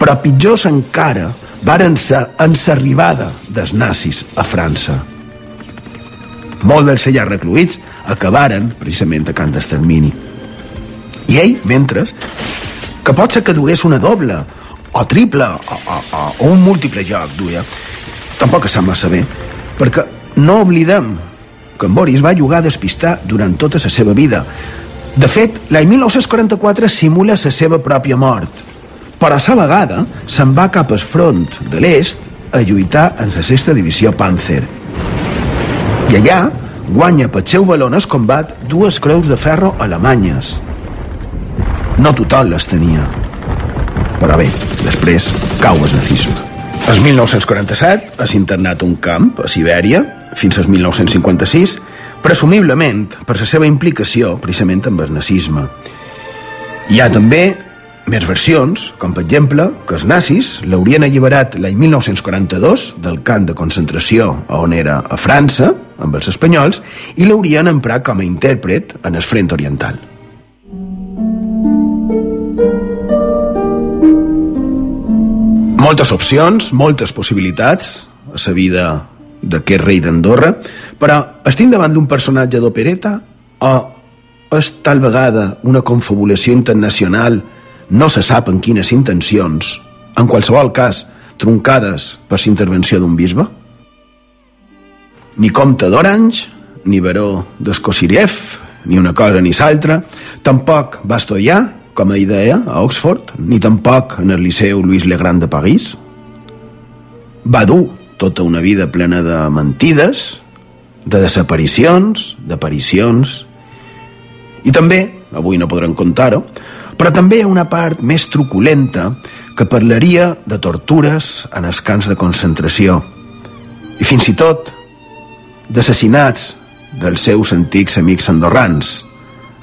però pitjors encara varen ser en l'arribada dels nazis a França. Molts dels allà recluïts acabaren precisament a Can d'Extermini. I ell, mentre, que pot ser que durés una doble, o triple, o, o, o, o un múltiple joc, duia, tampoc sembla saber, perquè no oblidem que en Boris va jugar a despistar durant tota la seva vida. De fet, l'any 1944 simula la seva pròpia mort, però a la vegada se'n va cap al front de l'est a lluitar en la sexta divisió Panzer. I allà guanya pel seu valor en el combat dues creus de ferro alemanyes. No tothom les tenia. Però bé, després cau el nazisme. El 1947 és internat un camp a Sibèria fins al 1956, presumiblement per la seva implicació precisament amb el nazisme. Hi ha també més versions, com per exemple que els nazis l'haurien alliberat l'any 1942 del camp de concentració on era a França, amb els espanyols, i l'haurien emprat com a intèrpret en el front oriental. Moltes opcions, moltes possibilitats a la vida d'aquest rei d'Andorra, però estic davant d'un personatge d'opereta o és tal vegada una confabulació internacional no se sap en quines intencions, en qualsevol cas, truncades per la intervenció d'un bisbe? Ni comte d'Orange, ni baró d'Escosiriev, ni una cosa ni l'altra, tampoc va estudiar, com a idea, a Oxford, ni tampoc en el Liceu Louis Le Grand de París. Va dur tota una vida plena de mentides, de desaparicions, d'aparicions, i també, avui no podrem contar-ho, però també hi ha una part més truculenta que parlaria de tortures en els camps de concentració i fins i tot d'assassinats dels seus antics amics andorrans,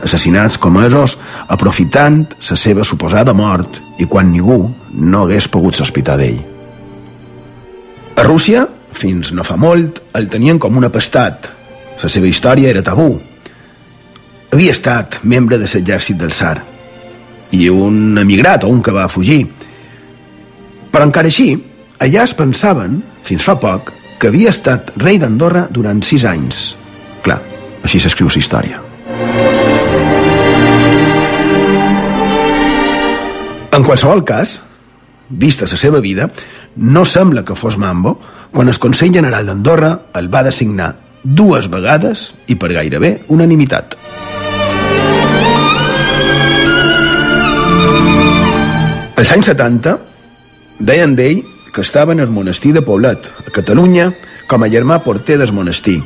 assassinats comesos aprofitant la seva suposada mort i quan ningú no hagués pogut sospitar d'ell. A Rússia, fins no fa molt, el tenien com un apestat. La seva història era tabú. Havia estat membre de l'exèrcit del Tsar i un emigrat o un que va fugir. Però encara així, allà es pensaven, fins fa poc, que havia estat rei d'Andorra durant sis anys. Clar, així s'escriu la història. En qualsevol cas, vista la seva vida, no sembla que fos Mambo quan el Consell General d'Andorra el va designar dues vegades i per gairebé unanimitat. Als anys 70 deien d'ell que estava en el monestir de Poblet, a Catalunya, com a germà porter del monestir.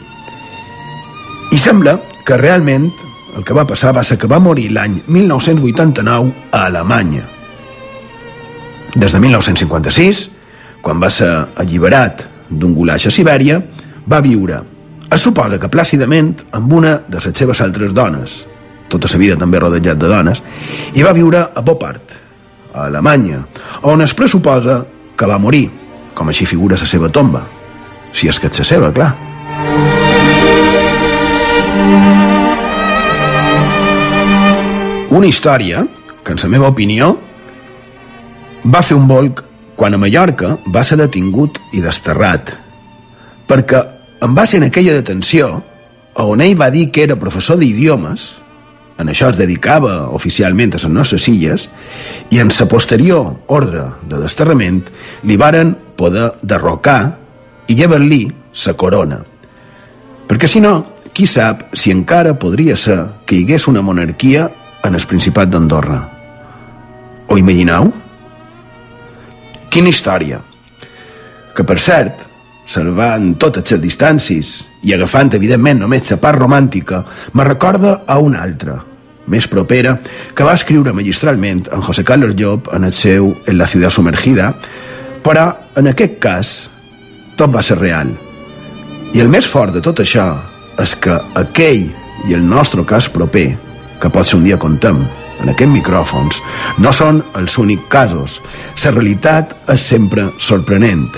I sembla que realment el que va passar va ser que va morir l'any 1989 a Alemanya. Des de 1956, quan va ser alliberat d'un gulaix a Sibèria, va viure, es suposa que plàcidament, amb una de les seves altres dones, tota la vida també rodejat de dones, i va viure a Bopart, a Alemanya, on es pressuposa que va morir, com així figura la seva tomba. Si és que és la seva, clar. Una història que, en la meva opinió, va fer un volc quan a Mallorca va ser detingut i desterrat, perquè en va ser en aquella detenció on ell va dir que era professor d'idiomes en això es dedicava oficialment a les nostres illes, i en sa posterior ordre de desterrament li varen poder derrocar i llevar-li sa corona. Perquè si no, qui sap si encara podria ser que hi hagués una monarquia en el Principat d'Andorra. Ho imagineu? Quina història! Que, per cert, salvant totes les distàncies i agafant, evidentment, només la part romàntica, me recorda a una altra, més propera, que va escriure magistralment en José Carlos Llop en el seu En la ciutat sumergida, però en aquest cas tot va ser real. I el més fort de tot això és que aquell i el nostre cas proper, que pot ser un dia contem, en aquests micròfons, no són els únics casos. La realitat és sempre sorprenent.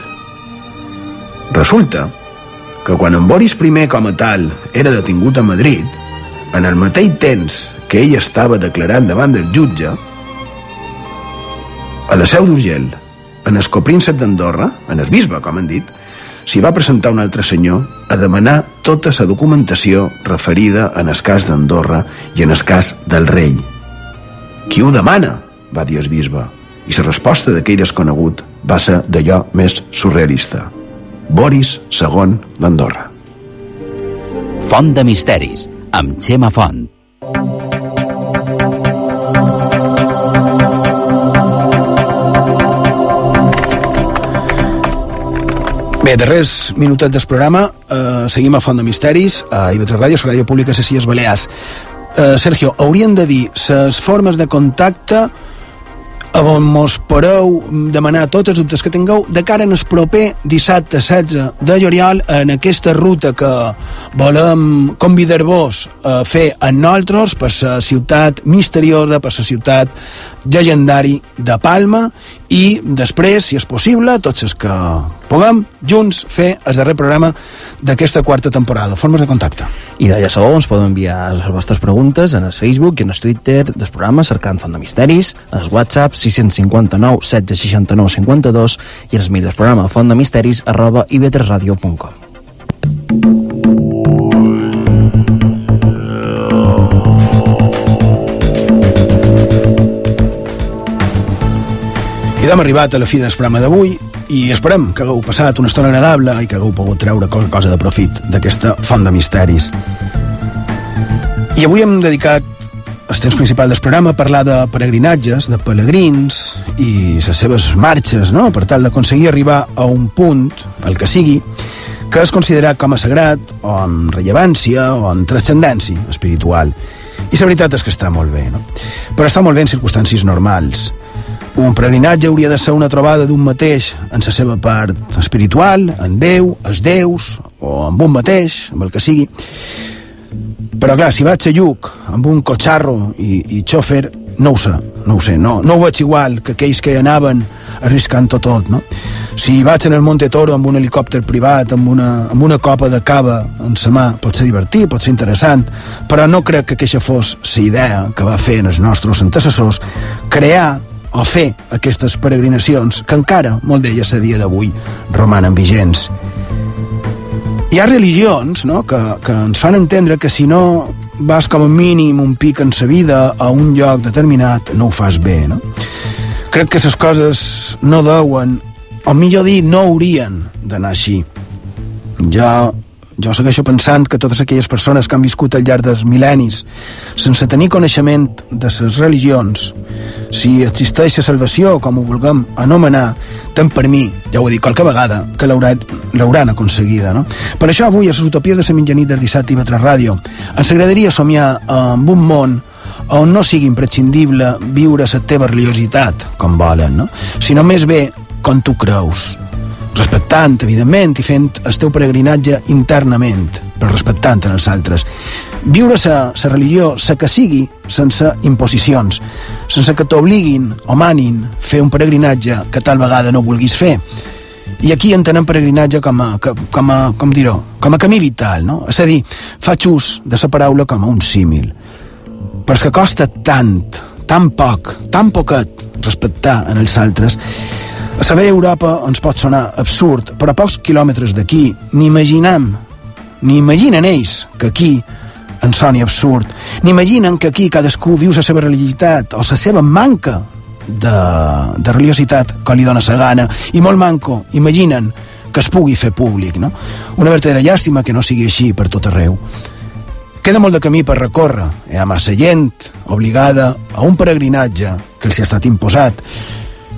Resulta que quan en Boris I com a tal era detingut a Madrid, en el mateix temps que ell estava declarant davant del jutge, a la seu d'Urgell, en el copríncep d'Andorra, en el bisbe, com han dit, s'hi va presentar un altre senyor a demanar tota la documentació referida en el cas d'Andorra i en el cas del rei. Qui ho demana? va dir el bisbe. I la resposta d'aquell desconegut va ser d'allò més surrealista. Boris II d'Andorra. Font de misteris, amb Xema Font. Bé, darrers minutets del programa, eh, seguim a Font de Misteris, a IB3 Ràdio, la ràdio pública de les Illes Balears. Eh, Sergio, haurien de dir les formes de contacte a on mos podeu demanar tots els dubtes que tingueu de cara en el proper dissabte 16 de juliol en aquesta ruta que volem convidar-vos a fer amb nosaltres per la ciutat misteriosa, per la ciutat llegendari de Palma i després, si és possible, tots els que puguem, junts, fer el darrer programa d'aquesta quarta temporada. Formes de contacte. I de sabeu, ens podeu enviar les vostres preguntes en el Facebook i en el Twitter del programa cercant Font de Misteris, en el WhatsApp 659 16 69 52 i en el mail del programa fontdemisteris arroba ib3radio.com Hem arribat a la fi del programa d'avui i esperem que hagueu passat una estona agradable i que hagueu pogut treure qualque cosa de profit d'aquesta font de misteris. I avui hem dedicat el temps principal del programa a parlar de peregrinatges, de pelegrins i les seves marxes, no?, per tal d'aconseguir arribar a un punt, el que sigui, que és considerat com a sagrat, o amb rellevància, o amb transcendència espiritual. I la veritat és que està molt bé, no? Però està molt bé en circumstàncies normals. Un peregrinatge hauria de ser una trobada d'un mateix en la seva part espiritual, en Déu, els déus, o amb un mateix, amb el que sigui. Però clar, si vaig a Lluc amb un cotxarro i, i xòfer, no ho sé, no ho sé, no, no ho veig igual que aquells que anaven arriscant-ho tot, no? Si vaig en el Monte Toro amb un helicòpter privat, amb una, amb una copa de cava en sa mà, pot ser divertit, pot ser interessant, però no crec que aquesta fos la idea que va fer en els nostres antecessors, crear o fer aquestes peregrinacions que encara, molt d'elles a dia d'avui, romanen vigents. Hi ha religions no, que, que ens fan entendre que si no vas com a mínim un pic en sa vida a un lloc determinat, no ho fas bé, no? Crec que les coses no deuen, o millor dir, no haurien d'anar així. Jo, jo segueixo pensant que totes aquelles persones que han viscut al llarg dels mil·lennis sense tenir coneixement de les religions, si existeix la salvació, com ho vulguem anomenar, tant per mi, ja ho he dit qualque vegada, que l'hauran aconseguida. No? Per això avui, a les utopies de la mitjanit del dissabte i Betra Ràdio, ens agradaria somiar amb un món on no sigui imprescindible viure la teva religiositat, com volen, no? sinó més bé com tu creus, respectant, evidentment, i fent el teu peregrinatge internament, però respectant en els altres. Viure la religió, la que sigui, sense imposicions, sense que t'obliguin o manin fer un peregrinatge que tal vegada no vulguis fer. I aquí entenem peregrinatge com a, com a, com dir-ho, com a camí vital, no? És a dir, faig ús de la paraula com a un símil. Però és que costa tant, tan poc, tan poquet respectar en els altres, saber Europa ens pot sonar absurd, però a pocs quilòmetres d'aquí ni imaginem, ni imaginen ells que aquí ens soni absurd, ni imaginen que aquí cadascú viu la seva religiositat o la seva manca de, de religiositat que li dona la gana, i molt manco imaginen que es pugui fer públic, no? Una verdadera llàstima que no sigui així per tot arreu. Queda molt de camí per recórrer. Hi ha massa gent obligada a un peregrinatge que els ha estat imposat.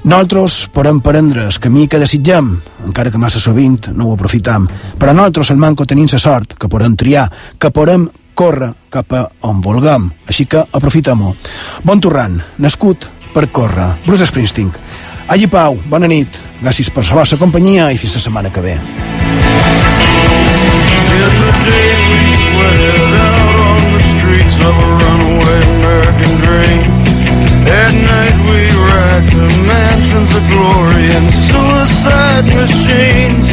Nosaltres podem prendre el camí que desitgem, encara que massa sovint no ho aprofitam, però nosaltres al manco tenim la sort que podem triar, que podem córrer cap a on vulguem. Així que aprofitem-ho. Bon torrant, nascut per córrer. Bruce Springsteen. Allí Pau, bona nit. Gràcies per la vostra companyia i fins la setmana que ve. At night we racked the mansions of glory and suicide machines.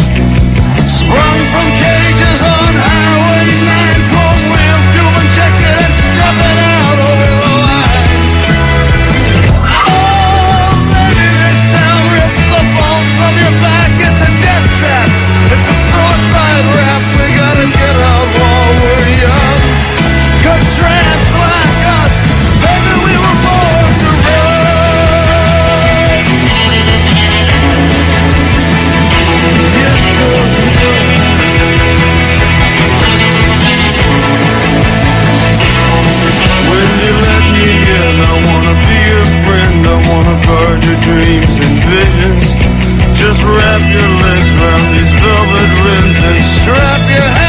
Sprung from cages on Highway wanna guard your dreams and visions. Just wrap your legs around these velvet rims and strap your